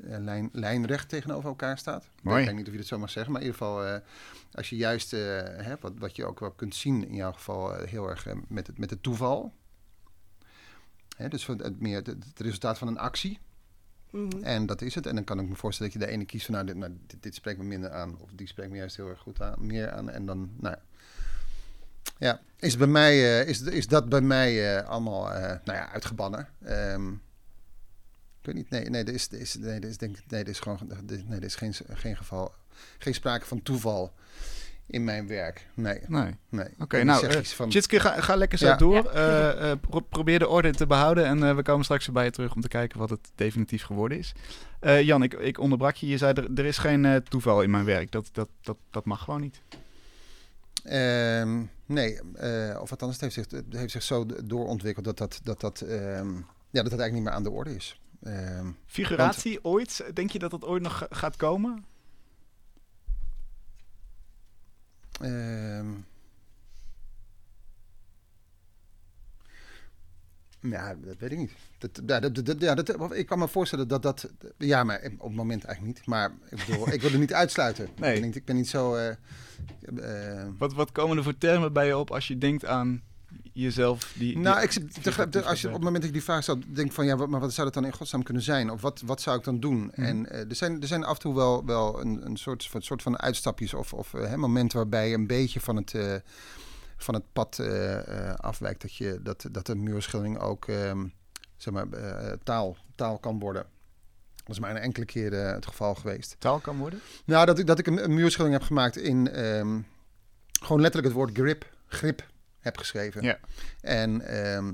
lijn, lijnrecht tegenover elkaar staat. Mooi. Ik weet niet of je dat zo mag zeggen, maar in ieder geval, eh, als je juist, eh, hè, wat, wat je ook wel kunt zien in jouw geval, eh, heel erg eh, met, het, met het toeval. Hè, dus van het, meer het, het resultaat van een actie. Mhm. En dat is het. En dan kan ik me voorstellen dat je de ene kiest van, nou, dit, nou, dit, dit spreekt me minder aan. Of die spreekt me juist heel erg goed aan, meer aan. En dan, nou ja. Is, bij mij, eh, is, is dat bij mij eh, allemaal, eh, nou ja, uitgebannen. Ehm, ik weet niet, nee, nee, er is, is, nee, er is, denk, nee, er is gewoon, nee, er is geen, geen geval, geen sprake van toeval in mijn werk. Nee, Nee. nee. Oké, ik nou, zeg eh, iets van, Tjitske, ga, ga lekker zo Ja. door. Eh, eh, pro- probeer de orde te behouden en eh, we komen straks weer bij je terug om te kijken wat het definitief geworden is. Eh, Jan, ik, ik onderbrak je. Je zei er, er is geen eh, toeval in mijn werk. Dat, dat, dat, dat mag gewoon niet. Ehm, nee, eh, of althans, het heeft zich, het heeft zich zo doorontwikkeld dat dat, dat, dat, ehm, ja, dat dat eigenlijk niet meer aan de orde is. Ehm, Figuratie ooit? Denk je dat dat ooit nog ga- gaat komen? Ehm. ja, dat weet ik niet. Dat, ja, dat, dat- ja, dat, ik kan me voorstellen dat dat... Ja, maar op het moment eigenlijk niet. Maar ik, bedoel, ik wil het niet uitsluiten. Nee. Ik, ben niet, ik ben niet zo... eh, eh, Wat, wat komen er voor termen bij je op als je denkt aan jezelf? Die, die nou, ik, als je, op het moment dat ik die vraag stel, denk van ja, wat, maar wat zou dat dan in godsnaam kunnen zijn? Of wat, wat zou ik dan doen? Mhm. En eh, er, zijn, er zijn af en toe wel, wel een, een soort, van- soort van uitstapjes of, of eh, hè, momenten waarbij je een beetje van het, eh, van het pad eh, eh, afwijkt. Dat, je, dat, dat een muurschildering ook ehm, zeg maar, taal, taal kan worden. Dat is maar een enkele keer eh, het geval geweest. taal kan worden? Nou, dat ik, dat ik een, een muurschildering heb gemaakt in ehm, gewoon letterlijk het woord grip, grip heb geschreven. Ja. En ehm,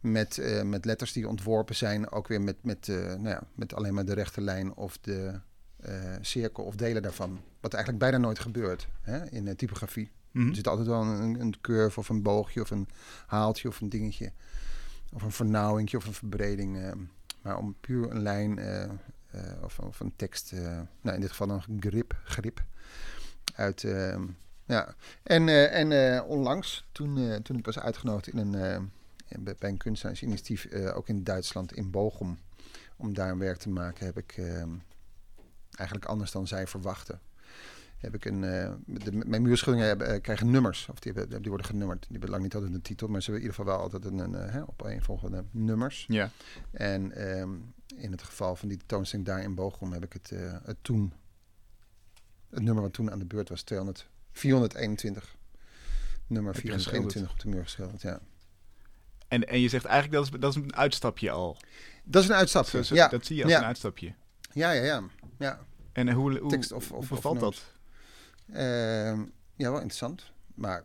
met, eh, met letters die ontworpen zijn, ook weer met, met, eh, nou ja, met alleen maar de rechte lijn of de eh, cirkel of delen daarvan. Wat eigenlijk bijna nooit gebeurt hè, in typografie. Mhm. Er zit altijd wel een, een curve of een boogje of een haaltje of een dingetje. Of een vernauwingje of een verbreding. eh. maar om puur een lijn of, of een tekst, nou in dit geval een grip, grip uit. Ja. En, eh, en eh, onlangs, toen, eh, toen ik was uitgenodigd in een, bij een kunstenaarsinitiatief, ook in Duitsland, in Bochum, om daar een werk te maken, heb ik eigenlijk anders dan zij verwachten heb ik een. de, mijn muurschilderingen hebben, krijgen nummers. Of die, hebben, die worden genummerd. Die hebben lang niet altijd een titel, maar ze hebben in ieder geval wel altijd een, een eh, hè, opeenvolgende nummers. Ja. En in het geval van die tentoonstelling daar in Bochum heb ik het, het toen. Het nummer wat toen aan de beurt was, 200, 421. Nummer Heb je 421 op de muur geschilderd, ja. En, en je zegt eigenlijk dat is, dat is een uitstapje al. Dat is een uitstapje. Zo- zo- ja. Dat zie je als ja. een uitstapje. ja, ja, ja, ja. En hoe, hoe, Tekst of- of- of bevalt dat? Ehm, ja, wel interessant. Maar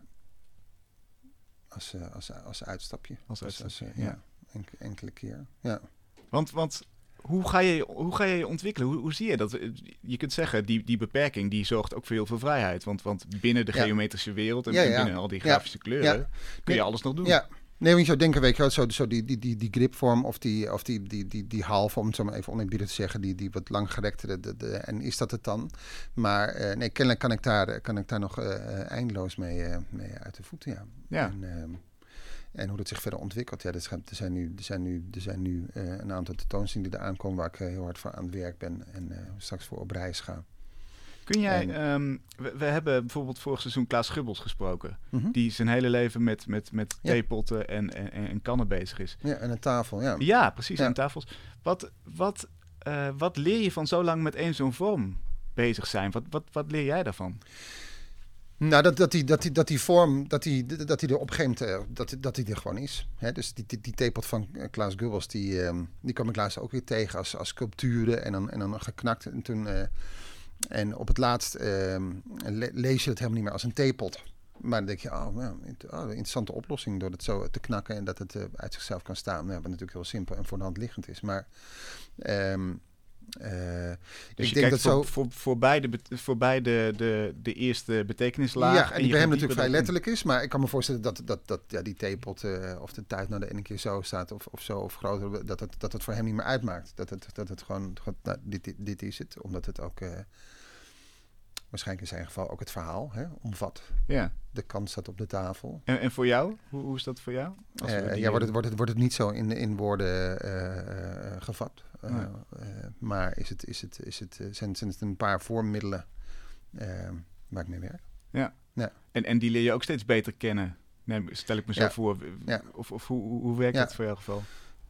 als, eh, als, als uitstapje. Als uitstapje, eh, ja. ja. enk- enkele keer. Ja. Want, want hoe, ga je, hoe ga je je ontwikkelen? Hoe, hoe zie je dat? Je kunt zeggen, die, die beperking die zorgt ook voor heel veel vrijheid. Want, want binnen de Ja. geometrische wereld en, Ja, en ja. binnen al die grafische kleuren kun je alles nog doen. ja. Nee, want je zou denken, weet je wel, zo, zo die, die, die, die gripvorm of die, of die, die, die, die halve, om het zo maar even oneerbiedig te zeggen, die, die wat langgerekte, de, de, en is dat het dan? Maar eh, nee, kennelijk kan ik daar, kan ik daar nog eh, eindeloos mee, mee uit de voeten, ja. Ja. En, ehm, en hoe dat zich verder ontwikkelt, ja, er zijn, er zijn nu, er zijn nu, er zijn nu eh, een aantal tentoonstellingen die eraan komen waar ik eh, heel hard voor aan het werk ben en eh, straks voor op reis ga. Kun jij, En- ehm, we, we hebben bijvoorbeeld vorig seizoen Klaas Gubbels gesproken. Mhm. Die zijn hele leven met, met, met Ja. theepotten en, en, en kannen bezig is. Ja, en een tafel, ja. Ja, precies, Ja. aan tafels. Wat, wat, wat leer je van zo lang met één zo'n vorm bezig zijn? Wat, wat, wat leer jij daarvan? Nou, dat, dat, die, dat, die, dat die vorm, dat die, dat die er op gegeven moment, eh, dat, dat die er gewoon is. Hè? Dus die, die, die van eh, Klaas Gubbels, die, ehm, die kwam ik laatst ook weer tegen als, als sculpturen en dan, en dan geknakt. En, toen, eh, en op het laatst ehm, le- lees je het helemaal niet meer als een theepot. Maar dan denk je, oh, een interessante oplossing door het zo te knakken en dat het uit zichzelf kan staan. Nou, wat natuurlijk heel simpel en voor de hand liggend is. Maar ehm, eh, Dus ik denk dat voor, zo... voor, voorbij, de, bet- voorbij de, de, de eerste betekenislaag. Ja, en die bij hem natuurlijk vrij letterlijk is. Maar ik kan me voorstellen dat, dat, dat ja, die theepot eh, of de tijd nou de ene keer zo staat of, of zo of groter, dat het, dat het voor hem niet meer uitmaakt. Dat het, dat het gewoon, gewoon nou, dit, dit, dit is het. Omdat het ook, eh, waarschijnlijk in zijn geval ook het verhaal hè, omvat. Ja. De kans staat op de tafel. En, en voor jou? Hoe, hoe is dat voor jou? Als Eh, ja, wordt het, wordt, het, wordt het niet zo in, in woorden eh, eh, gevat. Eh, Nee. eh, maar is het, is het, is het, eh, zijn, zijn het een paar voormiddelen eh, waar ik mee werk? En, en die leer je ook steeds beter kennen. Nee, stel ik me zo Ja. voor. Ja. Of, of hoe, hoe hoe werkt Ja. dat voor jouw geval?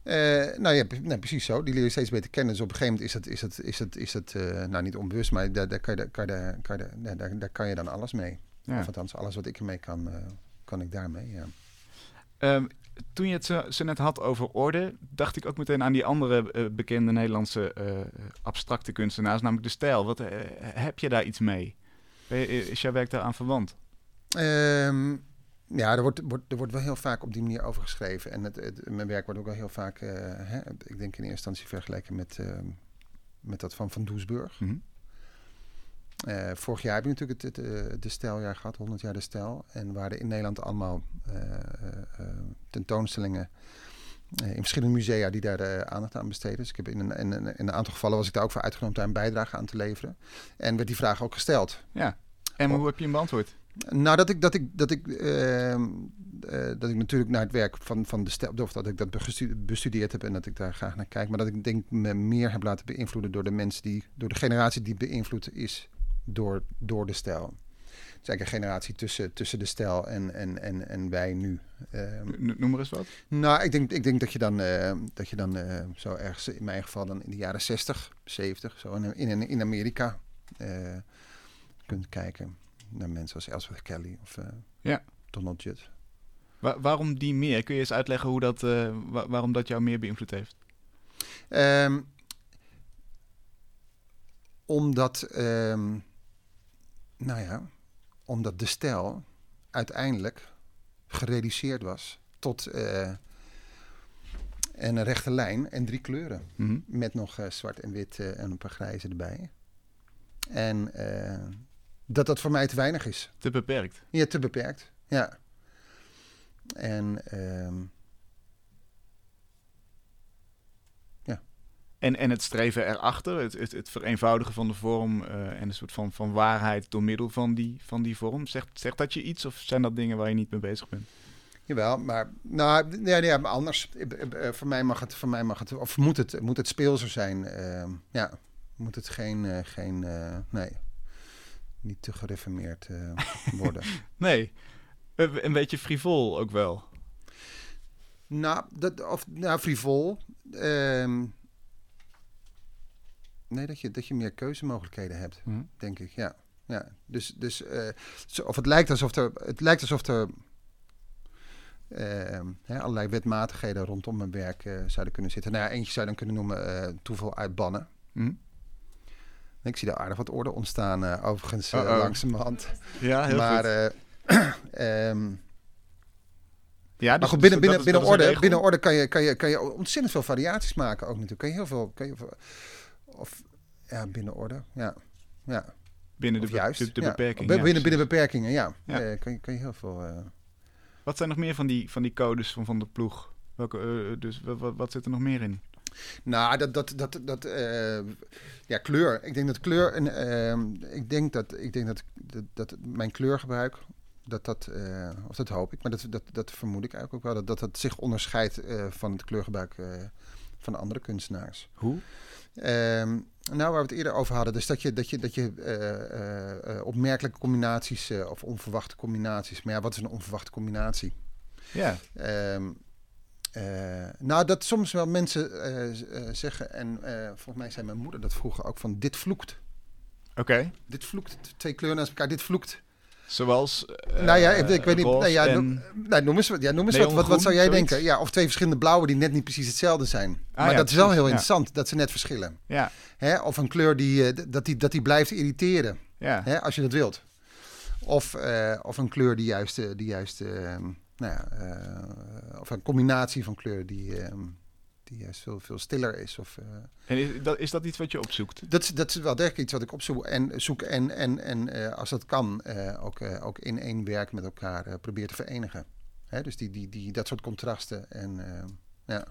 Eh, nou ja, nee, precies zo. Die leer je steeds beter kennen. Dus op een gegeven moment is het, is het, is het, is het eh, nou niet onbewust, maar daar, daar, kan je, daar, kan je, daar, kan je, daar, daar, daar kan je dan alles mee. Ja. Of althans, alles wat ik ermee kan, eh, kan ik daarmee. Ja. Ehm, toen je het zo, zo net had over orde, dacht ik ook meteen aan die andere bekende Nederlandse abstracte kunstenaars, namelijk de stijl. Wat, heb je daar iets mee? Is jouw werk daaraan verwant? Ehm, ja, er wordt, wordt, er wordt wel heel vaak op die manier over geschreven. En het, het- mijn werk wordt ook wel heel vaak, eh, hè, ik denk in eerste instantie vergeleken met, ehm, met dat van Van Doesburg. Mhm. Eh, vorig jaar heb je natuurlijk het, het, eh, de stijljaar gehad, 100 jaar de stijl. En waren in Nederland allemaal eh, eh, eh, tentoonstellingen eh, in verschillende musea die daar eh, aandacht aan besteden. Dus ik heb in een, in, een, in een aantal gevallen was ik daar ook voor uitgenodigd daar een bijdrage aan te leveren. En werd die vraag ook gesteld. Ja. En hoe heb je hem beantwoord? Nou, dat ik, dat ik, dat ik, ehm, eh, dat ik natuurlijk naar het werk van, van de stijl, of dat ik dat bestu- bestudeerd heb en dat ik daar graag naar kijk. Maar dat ik denk me meer heb laten beïnvloeden door de mensen die, door de generatie die beïnvloed is door, door de stijl. Het is eigenlijk een generatie tussen, tussen de stijl en, en, en, en wij nu. N- Noem maar eens wat. nou, ik denk, ik denk dat je dan, eh, dat je dan eh, zo ergens, in mijn geval dan in de jaren 60, 70, zo in, in, in Amerika kunt kijken naar mensen als Ellsworth Kelly of eh, Ja. Donald Judd. Wa- waarom die meer? Kun je eens uitleggen hoe dat, eh, wa- waarom dat jou meer beïnvloed heeft? Ehm, omdat, ehm, nou ja, omdat de stijl uiteindelijk gereduceerd was tot eh, een rechte lijn en drie kleuren. Mhm. Met nog zwart en wit en een paar grijze erbij. En eh, dat dat voor mij te weinig is. Te beperkt. Ja, te beperkt. Ja. En ehm, En, en het streven erachter, het, het, het vereenvoudigen van de vorm eh, en een soort van, van waarheid door middel van die, van die vorm. Zegt, zegt dat je iets of zijn dat dingen waar je niet mee bezig bent? Jawel, maar nou, ja, ja, maar anders. Eh, eh, Voor mij mag het, voor mij mag het, of moet het, moet het speelser zijn. ehm, ja, moet het geen, geen nee, niet te gereformeerd eh, worden. Nee, een beetje frivol ook wel. nou, dat, of, nou, frivol. ehm, nee, dat je, dat je meer keuzemogelijkheden hebt. Mhm. denk ik. Ja, ja. Dus, dus eh, of het lijkt alsof er, het lijkt alsof er ehm, hè, allerlei wetmatigheden rondom mijn werk eh, zouden kunnen zitten. Nou ja, eentje zou je dan kunnen noemen toeval uitbannen. Hm? Ik zie daar aardig wat orde ontstaan, eh, overigens, eh, Uh-oh. langzamerhand. Ja, heel maar goed. ehm, Ja, maar dus- goed, dus binnen, binnen, is- binnen, orde, binnen orde kan je, kan, je, kan je ontzettend veel variaties maken ook natuurlijk. Kan je heel veel... Kan je, of ja, binnen orde, ja. ja. Binnen de, juist. de, de ja. binnen, binnen beperkingen, ja. Ja. Eh, kan, je, kan je heel veel... eh, Wat zijn nog meer van die, van die codes van, van de ploeg? Welke, dus wat, wat, wat zit er nog meer in? Nou, dat, dat, dat, dat eh, ja, kleur. Ik denk dat kleur, en, ehm, ik denk dat, ik denk dat, dat, dat mijn kleurgebruik, dat dat, eh, of dat hoop ik, maar dat, dat, dat vermoed ik eigenlijk ook wel, dat dat, dat zich onderscheidt eh, van het kleurgebruik van andere kunstenaars. Hoe? Ehm, nou, waar we het eerder over hadden, dus dat je, dat je, dat je opmerkelijke combinaties of onverwachte combinaties, maar ja, wat is een onverwachte combinatie? Ja. Ehm, eh, nou, dat soms wel mensen eh, eh, zeggen, en volgens mij zei mijn moeder dat vroeger ook, van dit vloekt. Oké. Dit vloekt, twee kleuren naast elkaar, dit vloekt. Zoals. eh, nou ja, ik, ik weet niet, nou ja, en- nou, noem eens, wat- ja, noem eens wat, wat, zou jij zoiets? denken? Ja, of twee verschillende blauwen die net niet precies hetzelfde zijn. maar ja, dat is wel heel interessant, dat ze net verschillen. Ja, Hè? Of een kleur die, dat, die, dat die blijft irriteren. ja. Hè, als je dat wilt. Of, of een kleur die juist, die juist ehm, nou ja, eh, of een combinatie van kleuren die, ehm, die juist veel, veel stiller is. Of, eh, En is dat, is dat iets wat je opzoekt? dat, is, dat is wel degelijk iets wat ik opzoek en, zoek en, en, en eh, als dat kan, eh, ook, eh, ook in één werk met elkaar eh, probeer te verenigen. Hè, dus die, die, die, dat soort contrasten en ja,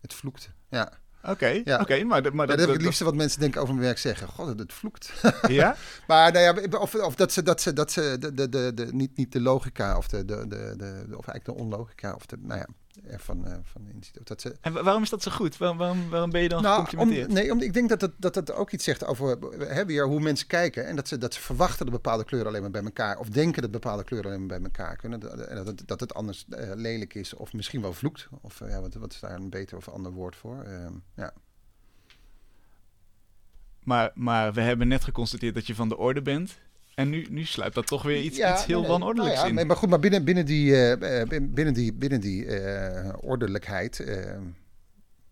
het vloekt. Ja. Oké, Ja. oké, maar, dat- maar Ja, dat, dat heb ik het liefste wat mensen denken over mijn werk zeggen. God, het vloekt. ja? Maar nou ja, of, of dat ze, dat ze, dat ze de, de, de, de, niet, niet de logica of de, de, de, de, of eigenlijk de onlogica of de, nou ja, eh, van inziet. Of dat ze, En wa- waarom is dat zo goed? Waarom, waarom, waarom ben je dan nou, om, gecomplimenteerd? nee, om, ik denk dat het, dat het ook iets zegt over hè, weer hoe mensen kijken. En dat ze, dat ze verwachten dat bepaalde kleuren alleen maar bij elkaar, of denken dat bepaalde kleuren alleen maar bij elkaar kunnen. Dat- En dat, het- dat het anders eh, lelijk is, of misschien wel vloekt. Of eh, ja, wat, wat is daar een beter of ander woord voor? Ehm, ja. Maar, maar we hebben net geconstateerd dat je van de orde bent. En nu, nu sluipt dat toch weer iets, iets heel nee, wanordelijks Nou ja, in. maar goed, maar binnen, binnen die, bin- binnen die, binnen die eh, ordelijkheid.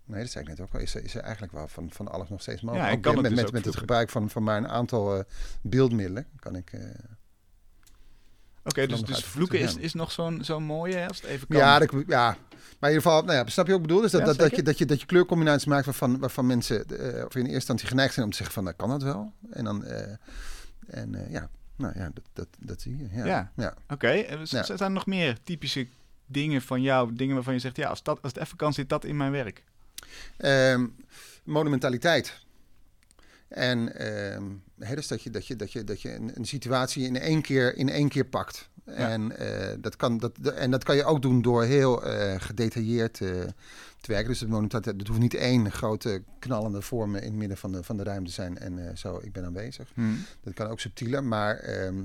nee, dat zei ik net ook al. Is, er- is er eigenlijk wel van, van alles nog steeds mogelijk. Ja, Ook kan met, het dus met, ook met het gebruik van, van maar een aantal beeldmiddelen kan ik. Oké, dus, dus vloeken is, is nog zo'n zo'n mooie, als het even kan. ja, dat, ja, maar in ieder geval, nou ja, snap je wat ik bedoel? Dus dat, Ja, dat, dat, je, dat, je, dat je kleurcombinaties maakt waarvan, waarvan mensen of in eerste instantie geneigd zijn om te zeggen van, nou, kan dat wel? En dan, en ja, nou ja, dat, dat, dat zie je. Ja. Ja. ja. Oké, Ja. zijn er nog meer typische dingen van jou, dingen waarvan je zegt, ja, als, dat, als het even kan, zit dat in mijn werk? Ehm, monumentaliteit. En ehm, hè, dus dat je, dat je, dat je, dat je een, een situatie in één keer, in één keer pakt. En, eh, dat kan, dat, en dat kan je ook doen door heel eh, gedetailleerd eh, te werken. Dus monumentaliteit, het hoeft niet één grote knallende vorm in het midden van de, van de ruimte te zijn. En zo, ik ben aanwezig. Hm. Dat kan ook subtieler, maar ehm,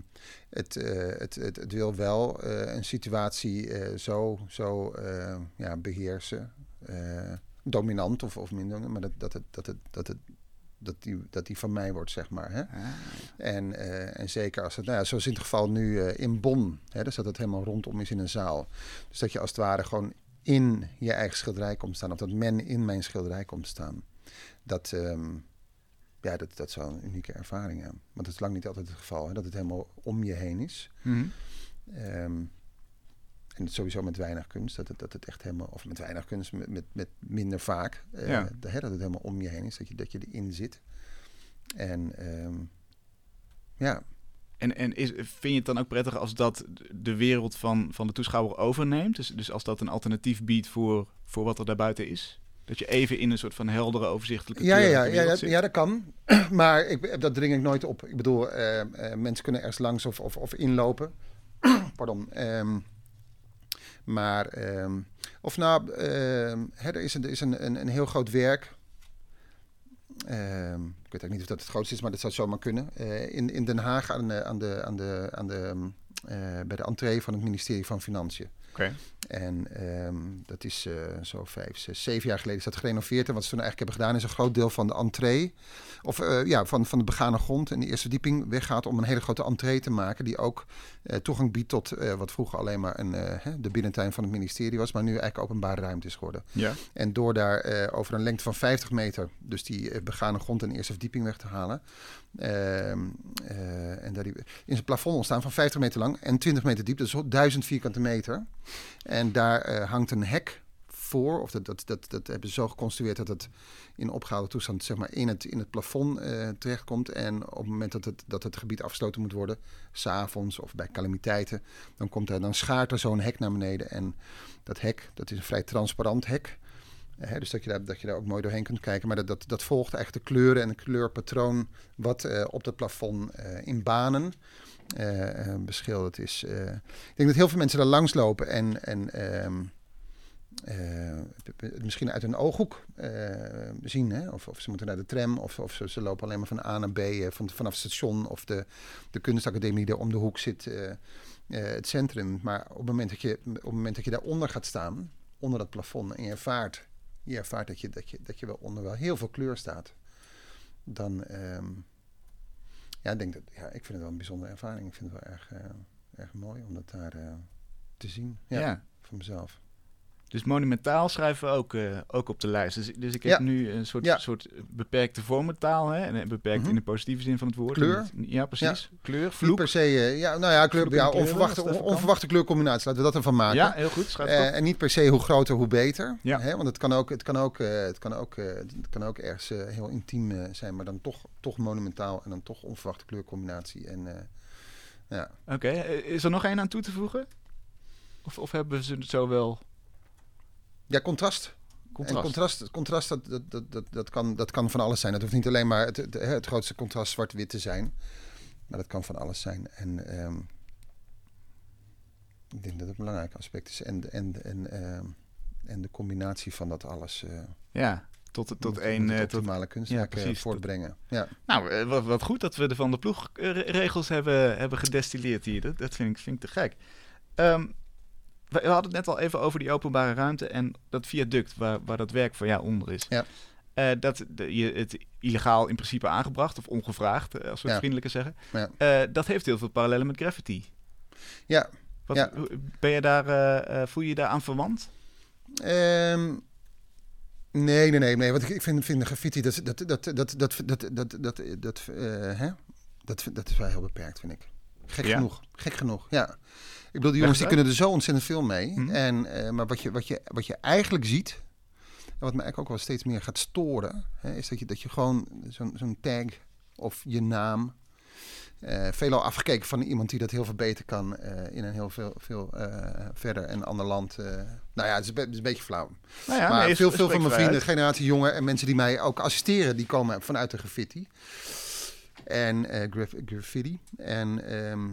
het, het, het, het wil wel een situatie zo, zo ja, beheersen. eh, dominant of, of minder, maar dat, dat, het, dat, het, dat, het, dat, die, dat die van mij wordt, zeg maar. Hè? Ah. En, eh, en zeker als het, nou ja, zoals in het geval nu eh, in Bonn, hè, dus dat het helemaal rondom is in een zaal. Dus dat je als het ware gewoon in je eigen schilderij komt staan, of dat men in mijn schilderij komt staan. Dat, ehm, ja, dat, dat is wel een unieke ervaring. Ja. Want het is lang niet altijd het geval, hè, dat het helemaal om je heen is. Hm. Ehm, en sowieso met weinig kunst, dat het, dat het echt helemaal, of met weinig kunst, met, met, met minder vaak, eh, Ja. dat het helemaal om je heen is, dat je, dat je erin zit. En ehm, ja, En, en is, vind je het dan ook prettig als dat de wereld van, van de toeschouwer overneemt? Dus, dus als dat een alternatief biedt voor, voor wat er daarbuiten is? Dat je even in een soort van heldere, overzichtelijke ja, ja, ja, dat, ja, dat kan. maar ik, dat dring ik nooit op. Ik bedoel, eh, eh, mensen kunnen ergens langs of, of, of inlopen. Pardon. ehm, maar, ehm, of nou, ehm, hè, er is, een, er is een, een, een heel groot werk. Ehm, ik weet eigenlijk niet of dat het grootste is, maar dat zou zomaar kunnen. Eh, in, in Den Haag aan de, aan de, aan de, aan de, bij de entree van het ministerie van Financiën. Oké. En ehm, dat is eh, zo vijf, zes, zeven jaar geleden is dat gerenoveerd. En wat ze toen eigenlijk hebben gedaan is een groot deel van de entree, of eh, ja, van, van de begane grond en de eerste verdieping weggaat om een hele grote entree te maken. Die ook eh, toegang biedt tot eh, wat vroeger alleen maar een, eh, de binnentuin van het ministerie was, maar nu eigenlijk openbare ruimte is geworden. Ja. En door daar eh, over een lengte van 50 meter, dus die eh, begane grond en de eerste verdieping weg te halen. Ehm, eh, en daar in zijn plafond ontstaan van 50 meter lang en 20 meter diep, dus 1000 vierkante meter. En daar eh, hangt een hek voor, of dat, dat, dat, dat hebben ze zo geconstrueerd dat het in opgehouden toestand zeg maar, in, het, in het plafond eh, terechtkomt. En op het moment dat het, dat het gebied afgesloten moet worden, s'avonds of bij calamiteiten, dan, komt er, dan schaart er zo'n hek naar beneden. En dat hek, dat is een vrij transparant hek. Dus dat je, daar, dat je daar ook mooi doorheen kunt kijken. Maar dat, dat, dat volgt echt de kleuren en het kleurpatroon wat eh, op het plafond eh, in banen eh, beschilderd is. Ik denk dat heel veel mensen daar langs lopen en, en ehm, eh, het misschien uit een ooghoek zien. Hè? Of, of ze moeten naar de tram, of, of ze, lopen alleen maar van A naar B van, vanaf het station. Of de, de kunstacademie die er om de hoek zit, het centrum. Maar op het, moment dat je, op het moment dat je daaronder gaat staan, onder dat plafond, en je ervaart, je ervaart dat, je, dat, je, dat je wel onder wel heel veel kleur staat, dan... ehm, ja, ik denk dat, ja, ik vind het wel een bijzondere ervaring. Ik vind het wel erg, eh, erg mooi om dat daar eh, te zien. Ja, Ja. Van mezelf. Dus monumentaal schrijven we ook, eh, ook op de lijst. Dus, dus ik heb Ja. nu een soort, Ja. soort beperkte vormentaal. Hè? En beperkt Mhm. in de positieve zin van het woord. Kleur. Ja, precies. Kleur, Niet vloek. per se, eh, ja, nou ja, kleur, ja kleuren, onverwachte, kan. onverwachte kleurcombinatie. Laten we dat ervan maken. Ja, heel goed. Eh, en niet per se hoe groter, hoe beter. Ja. Hè? Want het kan ook, het kan ook, eh, het kan ook, eh, het kan ook ergens eh, heel intiem eh, zijn, maar dan toch, toch monumentaal en dan toch onverwachte kleurcombinatie. En eh, ja. Oké, eh, is er nog één aan toe te voegen? Of, of hebben ze het zo wel ja, contrast. contrast? En contrast, contrast dat, dat, dat, dat, dat, kan, dat kan van alles zijn. Dat hoeft niet alleen maar het, het, het grootste contrast zwart-wit te zijn. Maar dat kan van alles zijn. En ehm, ik denk dat het een belangrijk aspect is. En, en, en, ehm, en de combinatie van dat alles. eh Ja, tot, tot één... eh, tot, kunstwerk ja, eh, voortbrengen. Ja. nou, wat, wat goed dat we de Van de Ploeg eh, re- regels hebben, hebben gedestilleerd hier. Dat, dat vind, ik, vind ik te gek. Ehm, we, we hadden het net al even over die openbare ruimte en dat viaduct waar, waar dat werk van jou onder is. Ja. Eh, dat de, je het illegaal in principe aangebracht of ongevraagd, eh, als we het Ja. vriendelijker zeggen. Ja. Eh, dat heeft heel veel parallellen met graffiti. ja. Wat, Ja. Ben je daar, eh, eh, voel je je daar aan verwant? Ehm, nee, nee, nee, nee. Want ik, vind, vind graffiti, dat, dat, dat, dat, dat, dat, dat, dat, dat, eh, hè? dat, dat is wel heel beperkt, vind ik. Gek genoeg. Gek genoeg, ja. Ik bedoel, die jongens die kunnen er zo ontzettend veel mee. Mhm. En, eh, maar wat je, wat, je, wat je eigenlijk ziet, en wat me eigenlijk ook wel steeds meer gaat storen, hè, is dat je, dat je gewoon zo'n zo'n tag of je naam, eh veelal afgekeken van iemand die dat heel veel beter kan eh, in een heel veel, veel verder en ander land. nou ja, het is, een be- het is een beetje flauw. Nou ja, maar nee, veel, veel van mijn vrienden, uit. generatie jongen en mensen die mij ook assisteren, die komen vanuit de graffiti. En graf- graffiti. En, ehm,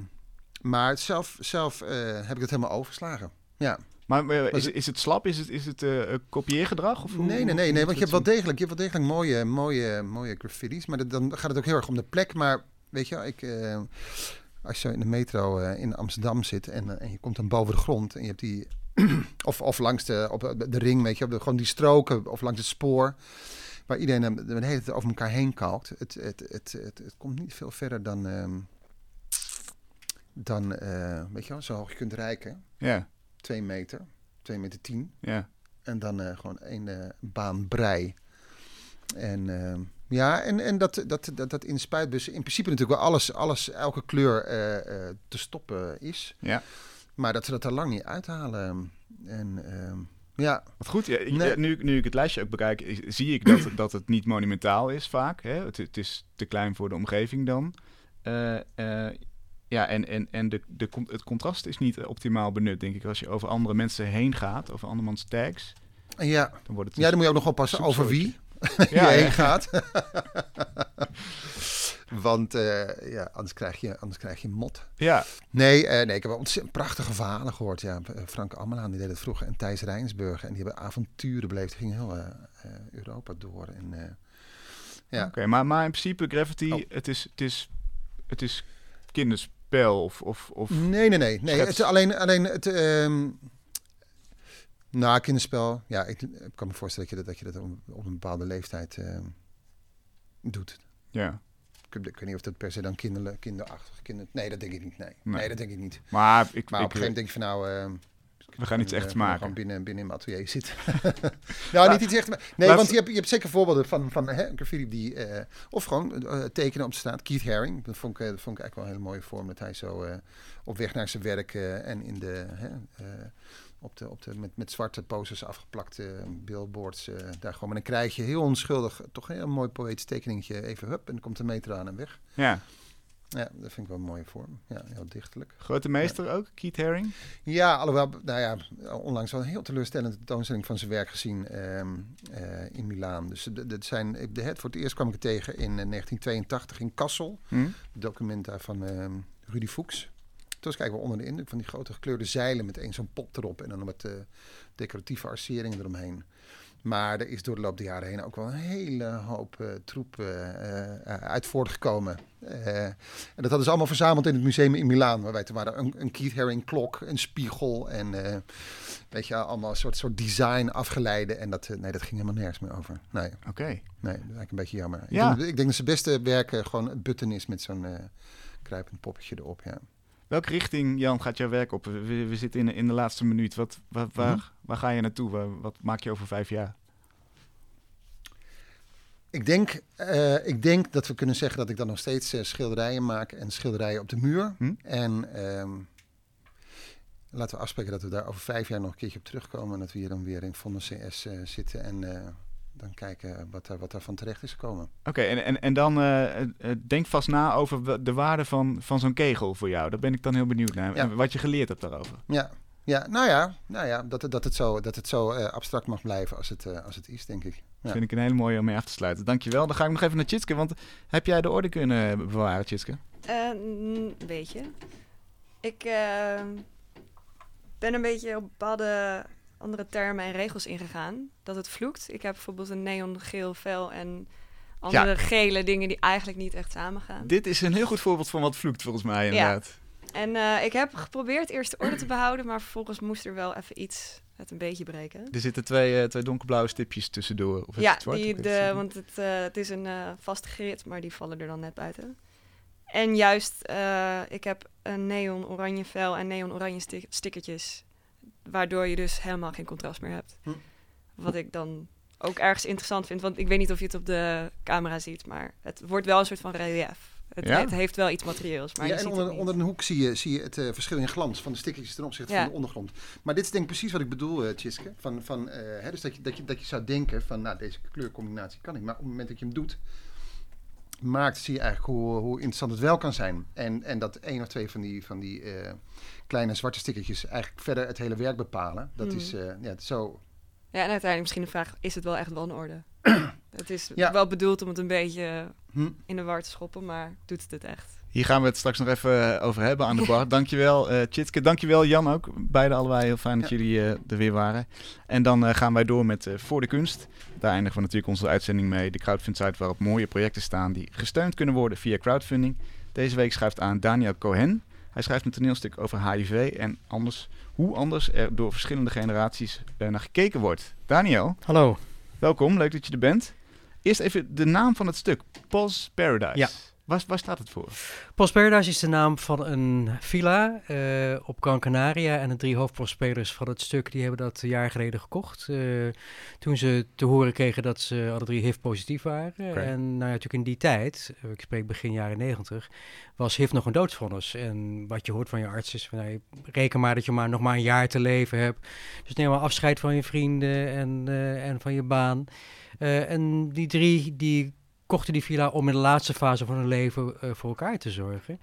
maar zelf, zelf eh, heb ik het helemaal overgeslagen. Ja. Maar is, het- is het slap? Is het, is het eh, kopieergedrag? Of hoe- Nee, nee, nee, nee, want je hebt wel degelijk, je hebt wel degelijk mooie, mooie, mooie graffitis. Maar dat- dan gaat het ook heel erg om de plek. Maar weet je, wel, ik, eh, als je in de metro in Amsterdam zit en, en je komt dan boven de grond en je hebt die, of, of langs de, op de ring, weet je, op de, gewoon die stroken of langs het spoor, waar iedereen de hele tijd over elkaar heen kalkt. Het, het, het, het, het komt niet veel verder dan, ehm, dan eh, weet je wel, zo hoog je kunt reiken. Ja, Twee meter, twee meter tien. ja. En dan eh, gewoon één eh, baan brei. En ja, en, en dat, dat, dat, dat in spuitbussen in principe natuurlijk wel alles, alles elke kleur te stoppen is. Ja. Maar dat ze dat er lang niet uithalen. En ehm, ja, Wat goed, ja, ik- Nee. nu, nu ik het lijstje ook bekijk, zie ik dat, dat het niet monumentaal is vaak. Hè? Het, het is te klein voor de omgeving dan. Ja, en, en, en de, de, het contrast is niet optimaal benut, denk ik. Als je over andere mensen heen gaat, over andermans tags, ja. dan wordt het... ja, dan moet je ook nog oppassen over wie Ja, je heen gaat. Want eh, ja, anders, krijg je, anders krijg je mot. Ja, Nee, eh, nee, ik heb ontzettend prachtige verhalen gehoord. Ja, Eh, Frank Ammelaan die deed het vroeger en Thijs Rijnsburg. En die hebben avonturen beleefd. Die gingen heel eh, eh, Europa door. En, eh, ja. oké. maar, maar in principe, Gravity, Oh. het, is, het, is, het is kinderspel of... of, of Nee, nee, nee. nee het is alleen, alleen het... ehm nou, kinderspel. Ja, ik, ik kan me voorstellen dat je dat, dat, je dat op, op een bepaalde leeftijd ehm, doet. ja. Ik, ik weet niet of dat per se dan kinder, kinderachtig... Kinder, nee, dat denk ik niet. Nee, Nee. nee dat denk ik niet. Maar ik... Maar op ik een gegeven moment denk je van nou... ehm, we gaan iets eh, echt gewoon maken. binnen, binnen in mijn atelier zitten. nou, niet iets echt. Nee, Laat- want je hebt, je hebt zeker voorbeelden van, van hè, graffiti die. eh, of gewoon eh, tekenen op straat. Keith Haring. Dat vond ik, eh, dat vond ik eigenlijk wel een hele mooie vorm. Dat hij zo eh, op weg naar zijn werk eh, en in de. Hè, eh, op de, op de, met, met zwarte posters afgeplakte billboards. eh, daar gewoon. Maar dan krijg je heel onschuldig. Toch een heel mooi poëtisch tekeningetje. Even hup. En dan komt de meter aan en weg. Ja. Ja, dat vind ik wel een mooie vorm. Ja, heel dichtelijk. Grote meester ook, Keith Haring? Ja, alhoewel, nou ja, onlangs wel een heel teleurstellende tentoonstelling van zijn werk gezien ehm, eh, in Milaan. Dus dat zijn, de, het, voor het eerst kwam ik het tegen in eh, 1982 in Kassel. Hm? Document daar van ehm, Rudy Fuchs. Toen was ik eigenlijk wel onder de indruk van die grote gekleurde zeilen met één zo'n pop erop en dan met eh, decoratieve arceringen eromheen. Maar er is door de loop der jaren heen ook wel een hele hoop eh, troep eh, uit voortgekomen. En dat hadden ze allemaal verzameld in het museum in Milaan. Waarbij er waren een, een Keith Haring klok, een spiegel en weet je, allemaal een soort, soort design afgeleide. En dat, nee, dat ging helemaal nergens meer over. Nee, Oké. nee dat is eigenlijk een beetje jammer. Ja. Ik, denk, ik denk dat zijn beste werken gewoon het button is met zo'n kruipend poppetje erop. Ja. Welke richting, Jan, gaat jouw werk op? We, we zitten in, de- in de laatste minuut. Wat, waar, waar, Mhm. waar ga je naartoe? Waar- wat maak je over vijf jaar? Ik denk, eh, ik denk dat we kunnen zeggen dat ik dan nog steeds eh, schilderijen maak en schilderijen op de muur. Hm? En ehm, laten we afspreken dat we daar over vijf jaar nog een keertje op terugkomen. En dat we hier dan weer in Vondel CS eh, zitten en dan kijken wat, er, wat daarvan terecht is gekomen. Oké, en, en, en dan eh, eh, denk vast na over de waarde van, van zo'n kegel voor jou. Daar ben ik dan heel benieuwd naar. Ja. En wat je geleerd hebt daarover. Ja, ja nou ja, nou ja dat, het- dat het zo, dat het zo eh, abstract mag blijven als het, eh, als het is, denk ik. Ja. Vind ik een hele mooie om mee af te sluiten. Dankjewel. Dan ga ik nog even naar Tjitske. Want heb jij de orde kunnen bewaren, Tjitske? Eh, Een beetje. Ik eh, ben een beetje op bepaalde andere termen en regels ingegaan. Dat het vloekt. Ik heb bijvoorbeeld een neongeel vel en andere gele dingen die eigenlijk niet echt samengaan. Dit is een heel goed voorbeeld van wat vloekt volgens mij inderdaad. En eh, ik heb geprobeerd eerst de orde te behouden, maar vervolgens moest er wel even iets het een beetje breken. Er zitten twee, eh, twee donkerblauwe stipjes tussendoor. Of Ja, het die, de, het want het, eh, het is een vaste grid, maar die vallen er dan net buiten. En juist, ik heb een neon oranje vel en neon oranje sti- stickertjes, waardoor je dus helemaal geen contrast meer hebt. Hm. Wat ik dan ook ergens interessant vind, want ik weet niet of je het op de camera ziet, maar het wordt wel een soort van relief. Het, Ja? het heeft wel iets materieels, maar ja, je en ziet onder, onder een hoek zie je, zie je het eh, verschil in glans van de stickertjes ten opzichte Ja. van de ondergrond. Maar dit is denk ik precies wat ik bedoel, eh Tjiske. Van, van, eh, hè, dus dat je, dat, je, dat je zou denken van, nou, deze kleurcombinatie kan ik. Maar op het moment dat je hem doet, maakt, zie je eigenlijk hoe, hoe interessant het wel kan zijn. En, en dat één of twee van die, van die eh, kleine zwarte stickertjes eigenlijk verder het hele werk bepalen. Dat Hmm. is eh, ja, het is zo... Ja, en uiteindelijk misschien de vraag, is het wel echt wanorde? het is Ja. wel bedoeld om het een beetje Hm. in de war te schoppen, maar doet het het echt? Hier gaan we het straks nog even eh, over hebben aan de bar. Dankjewel eh Tjitske. Dankjewel Jan ook. Beide allebei heel fijn dat Ja. jullie eh, er weer waren. En dan eh, gaan wij door met eh, Voor de Kunst. Daar eindigen we natuurlijk onze uitzending mee. De crowdfund site waarop mooie projecten staan die gesteund kunnen worden via crowdfunding. Deze week schrijft aan Daniel Cohen. Hij schrijft een toneelstuk over HIV en anders, hoe anders er door verschillende generaties eh, naar gekeken wordt. Daniel, Hallo. welkom. Leuk dat je er bent. Eerst even de naam van het stuk. Pause Paradise. Ja. Waar, waar staat het voor? Post Paradise is de naam van een villa eh, op Gran Canaria. En de drie hoofdrolspelers van het stuk die hebben dat een jaar geleden gekocht. eh, toen ze te horen kregen dat ze alle drie HIV-positief waren. Oké. En nou ja, natuurlijk in die tijd, eh, ik spreek begin jaren negentig, was HIV nog een doodsvonnis. En wat je hoort van je arts is, van, nou, reken maar dat je maar nog maar een jaar te leven hebt. Dus neem maar afscheid van je vrienden en, en van je baan. En die drie die kochten die villa om in de laatste fase van hun leven eh, voor elkaar te zorgen.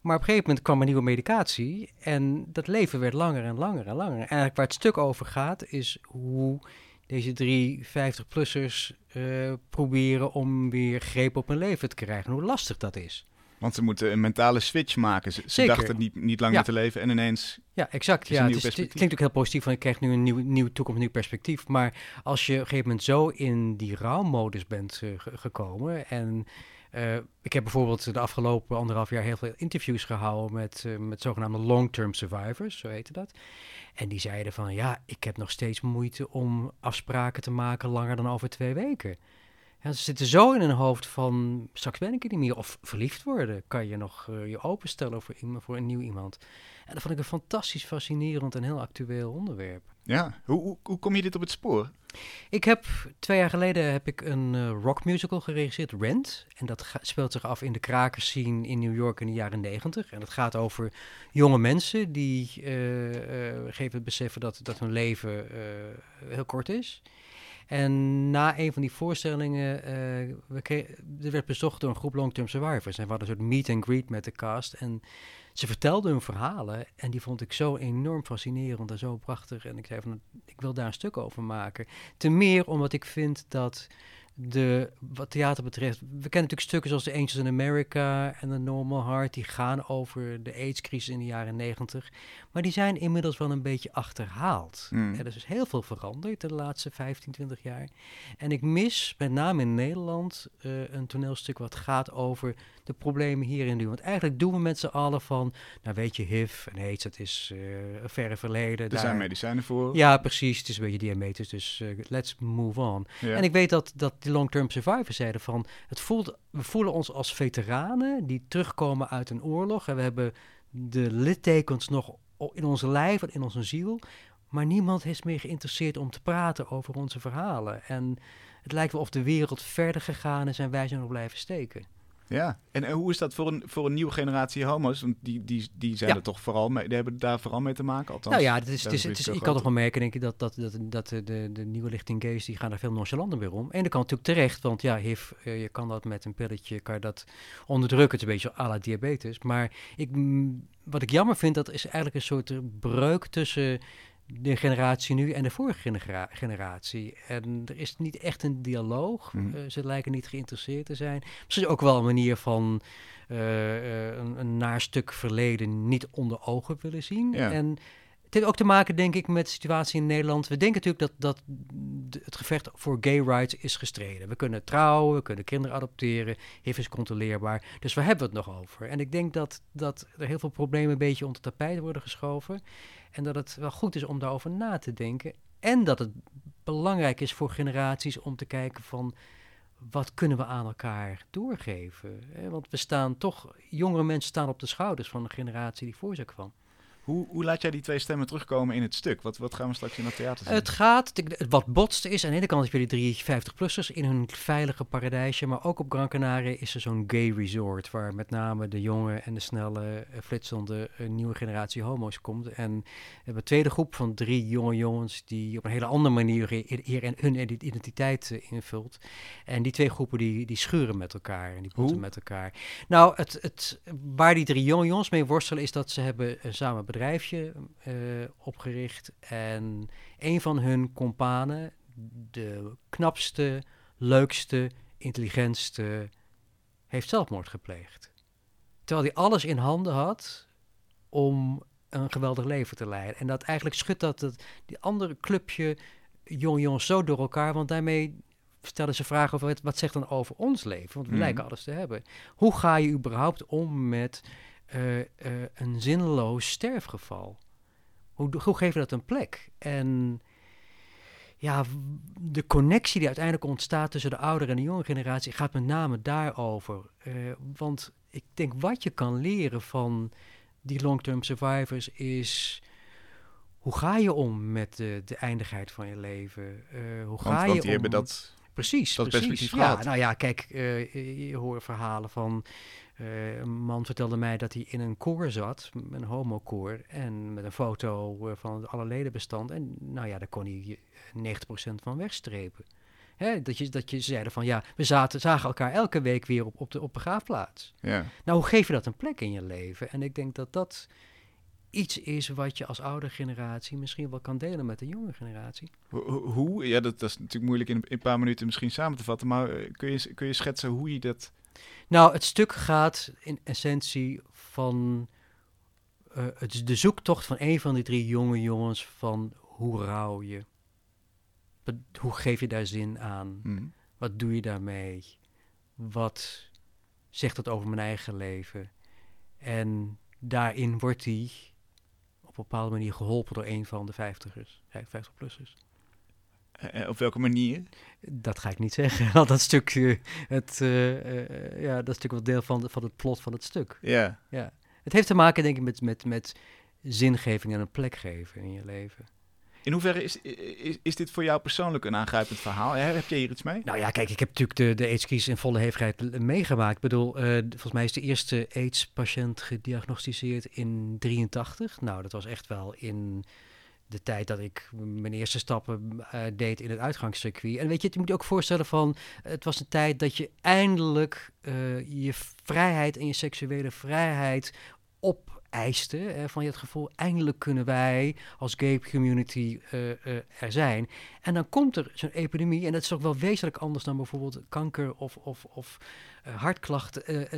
Maar op een gegeven moment kwam er nieuwe medicatie en dat leven werd langer en langer en langer. En eigenlijk waar het stuk over gaat is hoe deze drie 50-plussers eh, proberen om weer greep op hun leven te krijgen. Hoe lastig dat is. Want ze moeten een mentale switch maken. Ze, dachten niet, niet lang Ja. meer te leven en ineens... Ja, exact. Ja, het, nieuw is, het perspectief. klinkt ook heel positief, want je krijgt nu een nieuw, nieuwe toekomst, een nieuw perspectief. Maar als je op een gegeven moment zo in die rouwmodus bent eh, ge- gekomen en... eh, ik heb bijvoorbeeld de afgelopen anderhalf jaar heel veel interviews gehouden met, eh, met zogenaamde long-term survivors, zo heette dat. En die zeiden van ja, ik heb nog steeds moeite om afspraken te maken langer dan over twee weken. Ja, ze zitten zo in hun hoofd van straks ben ik er niet meer. Of verliefd worden, kan je nog eh, je openstellen voor, iemand, voor een nieuw iemand. En dat vond ik een fantastisch fascinerend en heel actueel onderwerp. Ja, hoe, hoe, hoe kom je dit op het spoor? Ik heb twee jaar geleden heb ik een eh, rockmusical geregisseerd, Rent. En dat speelt zich af in de krakerscene in New York in de jaren negentig. En het gaat over jonge mensen die eh geven het beseffen dat, dat hun leven heel kort is. En na een van die voorstellingen, eh, we er werd bezocht door een groep long-term survivors. En we hadden een soort meet and greet met de cast. En ze vertelden hun verhalen en die vond ik zo enorm fascinerend en zo prachtig. En ik zei van, ik wil daar een stuk over maken. Ten meer omdat ik vind dat de, wat theater betreft, we kennen natuurlijk stukken zoals The Angels in America en The Normal Heart, die gaan over de AIDS-crisis in de jaren negentig. Maar die zijn inmiddels wel een beetje achterhaald. Hmm. Er is dus heel veel veranderd de laatste 15, 20 jaar. En ik mis, met name in Nederland, eh, een toneelstuk wat gaat over de problemen hier en nu. Want eigenlijk doen we met z'n allen van, nou weet je, HIV en AIDS, dat is eh, een verre verleden. Er Daar- zijn medicijnen voor. Ja, precies. Het is een beetje diabetes, dus eh, let's move on. Ja. En ik weet dat, dat die long-term survivors zeiden van... Het voelt, we voelen ons als veteranen die terugkomen uit een oorlog. En we hebben de littekens nog in onze lijf en in onze ziel. Maar niemand is meer geïnteresseerd om te praten over onze verhalen. En het lijkt wel of de wereld verder gegaan is en wij zijn nog blijven steken. Ja, en eh, hoe is dat voor een, voor een nieuwe generatie homo's? Want die, die, die zijn Ja. er toch vooral mee, die hebben daar vooral mee te maken, althans. nou ja, het is, het is, het je kan toch wel merken, denk ik, dat, dat, dat, dat de, de, nieuwe lichting gays, die gaan daar veel nonchalanter mee om. En dat kan natuurlijk terecht, want ja, HIV, eh, je kan dat met een pilletje, kan je dat onderdrukken. Het is een beetje à la diabetes. Maar ik, wat ik jammer vind, dat is eigenlijk een soort breuk tussen de generatie nu en de vorige genera- generatie. En er is niet echt een dialoog. Mhm. Eh, ze lijken niet geïnteresseerd te zijn. Misschien ook wel een manier van eh, eh, een, een naar stuk verleden niet onder ogen willen zien. Ja. En het heeft ook te maken, denk ik, met de situatie in Nederland. We denken natuurlijk dat, dat het gevecht voor gay rights is gestreden. We kunnen trouwen, we kunnen kinderen adopteren, HIV is controleerbaar. Dus waar hebben we het nog over? En ik denk dat, dat er heel veel problemen een beetje onder tapijt worden geschoven. En dat het wel goed is om daarover na te denken. En dat het belangrijk is voor generaties om te kijken van wat kunnen we aan elkaar doorgeven? Want we staan toch, jongere mensen staan op de schouders van de generatie die voor ze kwam. Hoe, hoe laat jij die twee stemmen terugkomen in het stuk? Wat, wat gaan we straks in het theater zien? Het gaat, wat botste is, aan de ene kant heb je die drie 50-plussers in hun veilige paradijsje, maar ook op Gran Canaria is er zo'n gay resort, waar met name de jonge en de snelle, eh, flitsende eh, nieuwe generatie homo's komt. En we hebben een tweede groep van drie jonge jongens die op een hele andere manier hier- en hun identiteit eh, invult. En die twee groepen die, die schuren met elkaar en die botten Hoe? met elkaar. Nou, het, het, waar die drie jonge jongens mee worstelen is dat ze hebben samen bedrijfje eh, opgericht. En een van hun companen, de knapste, leukste, intelligentste, heeft zelfmoord gepleegd. Terwijl hij alles in handen had om een geweldig leven te leiden. En dat eigenlijk schudt dat het, die andere clubje jonge jongens zo door elkaar, want daarmee stellen ze vragen over wat, wat zegt dan over ons leven, want we Mhm. lijken alles te hebben. Hoe ga je überhaupt om met eh, eh, een zinloos sterfgeval? Hoe, hoe geef je dat een plek? En ja, de connectie die uiteindelijk ontstaat tussen de oudere en de jonge generatie gaat met name daarover. Eh, want ik denk wat je kan leren van die long-term survivors is hoe ga je om met de, de eindigheid van je leven? Eh, hoe ga Want, je die om... hebben dat... Precies, dat precies. ja, nou ja, kijk, je, je hoort verhalen van... eh, een man vertelde mij dat hij in een koor zat, een homokoor... en met een foto eh, van alle ledenbestand. En nou ja, daar kon hij eh, 90% van wegstrepen. Hè, dat, je, dat je zeiden van, ja, we zaten, zagen elkaar elke week weer op, op de op begraafplaats. Ja. Nou, hoe geef je dat een plek in je leven? En ik denk dat dat iets is wat je als oude generatie misschien wel kan delen met de jonge generatie. Ho- ho- Hoe? Ja, dat, dat is natuurlijk moeilijk in, een paar minuten misschien samen te vatten. Maar eh, kun je, kun je schetsen hoe je dat... Nou, het stuk gaat in essentie van eh, het de zoektocht van een van die drie jonge jongens van hoe rouw je? Hoe geef je daar zin aan? Hm. Wat doe je daarmee? Wat zegt het over mijn eigen leven? En daarin wordt hij op een bepaalde manier geholpen door een van de vijftigers, 50-plussers. Eh, eh, op welke manier? Dat ga ik niet zeggen, want dat stuk, eh, het, ja, dat stuk wat deel van, de- van het plot van het stuk. Ja. Ja. Het heeft te maken, denk ik, met, met, met zingeving en een plek geven in je leven. In hoeverre is, is, is dit voor jou persoonlijk een aangrijpend verhaal? Hè, Heb je hier iets mee? Nou ja, kijk, ik heb natuurlijk de, de AIDS-crisis in volle hevigheid meegemaakt. Ik bedoel, volgens mij is de eerste AIDS-patiënt gediagnosticeerd in 83. Nou, dat was echt wel in de tijd dat ik mijn eerste stappen eh, deed in het uitgangscircuit. En weet je, je moet je ook voorstellen van, het was een tijd dat je eindelijk eh, je vrijheid en je seksuele vrijheid opeiste. Van je het gevoel, eindelijk kunnen wij als gay community eh, er zijn. En dan komt er zo'n epidemie, en dat is toch wel wezenlijk anders dan bijvoorbeeld kanker of, of, of hartklachten.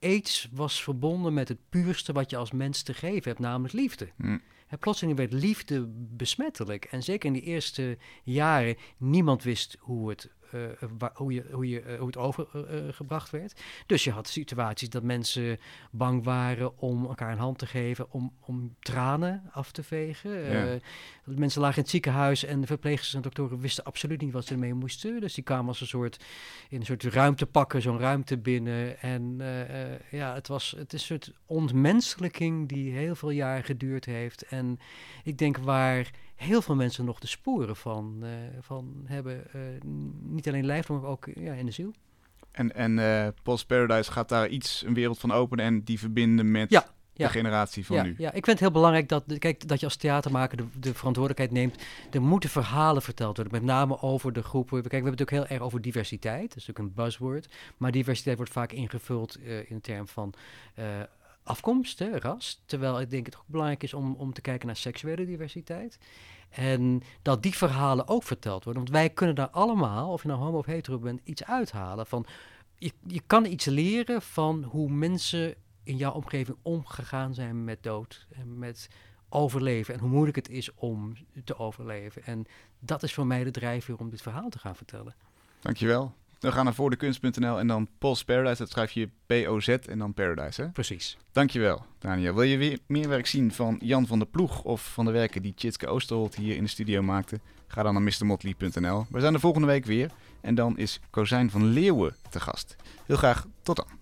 AIDS was verbonden met het puurste wat je als mens te geven hebt, namelijk liefde. Hm. En plotseling werd liefde besmettelijk. En zeker in die eerste jaren, niemand wist hoe het, eh, wa- hoe je, hoe je, eh, hoe het overgebracht werd. Dus je had situaties dat mensen bang waren om elkaar een hand te geven, om, om tranen af te vegen. Ja. Eh, mensen lagen in het ziekenhuis en de verpleegsters en doktoren wisten absoluut niet wat ze ermee moesten. Dus die kwamen als een soort, in een soort ruimte pakken, zo'n ruimte binnen. En eh, eh, ja, het, was, het is een soort ontmenselijking die heel veel jaar geduurd heeft. En ik denk waar heel veel mensen nog de sporen van, eh, van hebben. eh, niet alleen lijf, maar ook ja, in de ziel. En, en eh Post Paradise gaat daar iets, een wereld van openen en die verbinden met Ja, de generatie van ja, nu. ja, ik vind het heel belangrijk dat, kijk, dat je als theatermaker de, de verantwoordelijkheid neemt. Er moeten verhalen verteld worden, met name over de groepen. Kijk, we hebben het ook heel erg over diversiteit. Dat is natuurlijk een buzzword. Maar diversiteit wordt vaak ingevuld in de term van afkomst, hè, ras. Terwijl ik denk het ook belangrijk is om, om te kijken naar seksuele diversiteit. En dat die verhalen ook verteld worden. Want wij kunnen daar allemaal, of je nou homo of hetero bent, iets uithalen. Van, je, je kan iets leren van hoe mensen in jouw omgeving omgegaan zijn met dood en met overleven en hoe moeilijk het is om te overleven. En dat is voor mij de drijfveer om dit verhaal te gaan vertellen. Dankjewel. We gaan naar voordekunst.nl en dan Post Paradise. Dat schrijf je P-O-Z en dan Paradise, hè? Precies. Dankjewel, Daniel. Wil je weer meer werk zien van Jan van der Ploeg of van de werken die Chitske Oosterholt hier in de studio maakte? Ga dan naar mrmotley.nl. We zijn de volgende week weer en dan is Kozijn van Leeuwen te gast. Heel graag tot dan.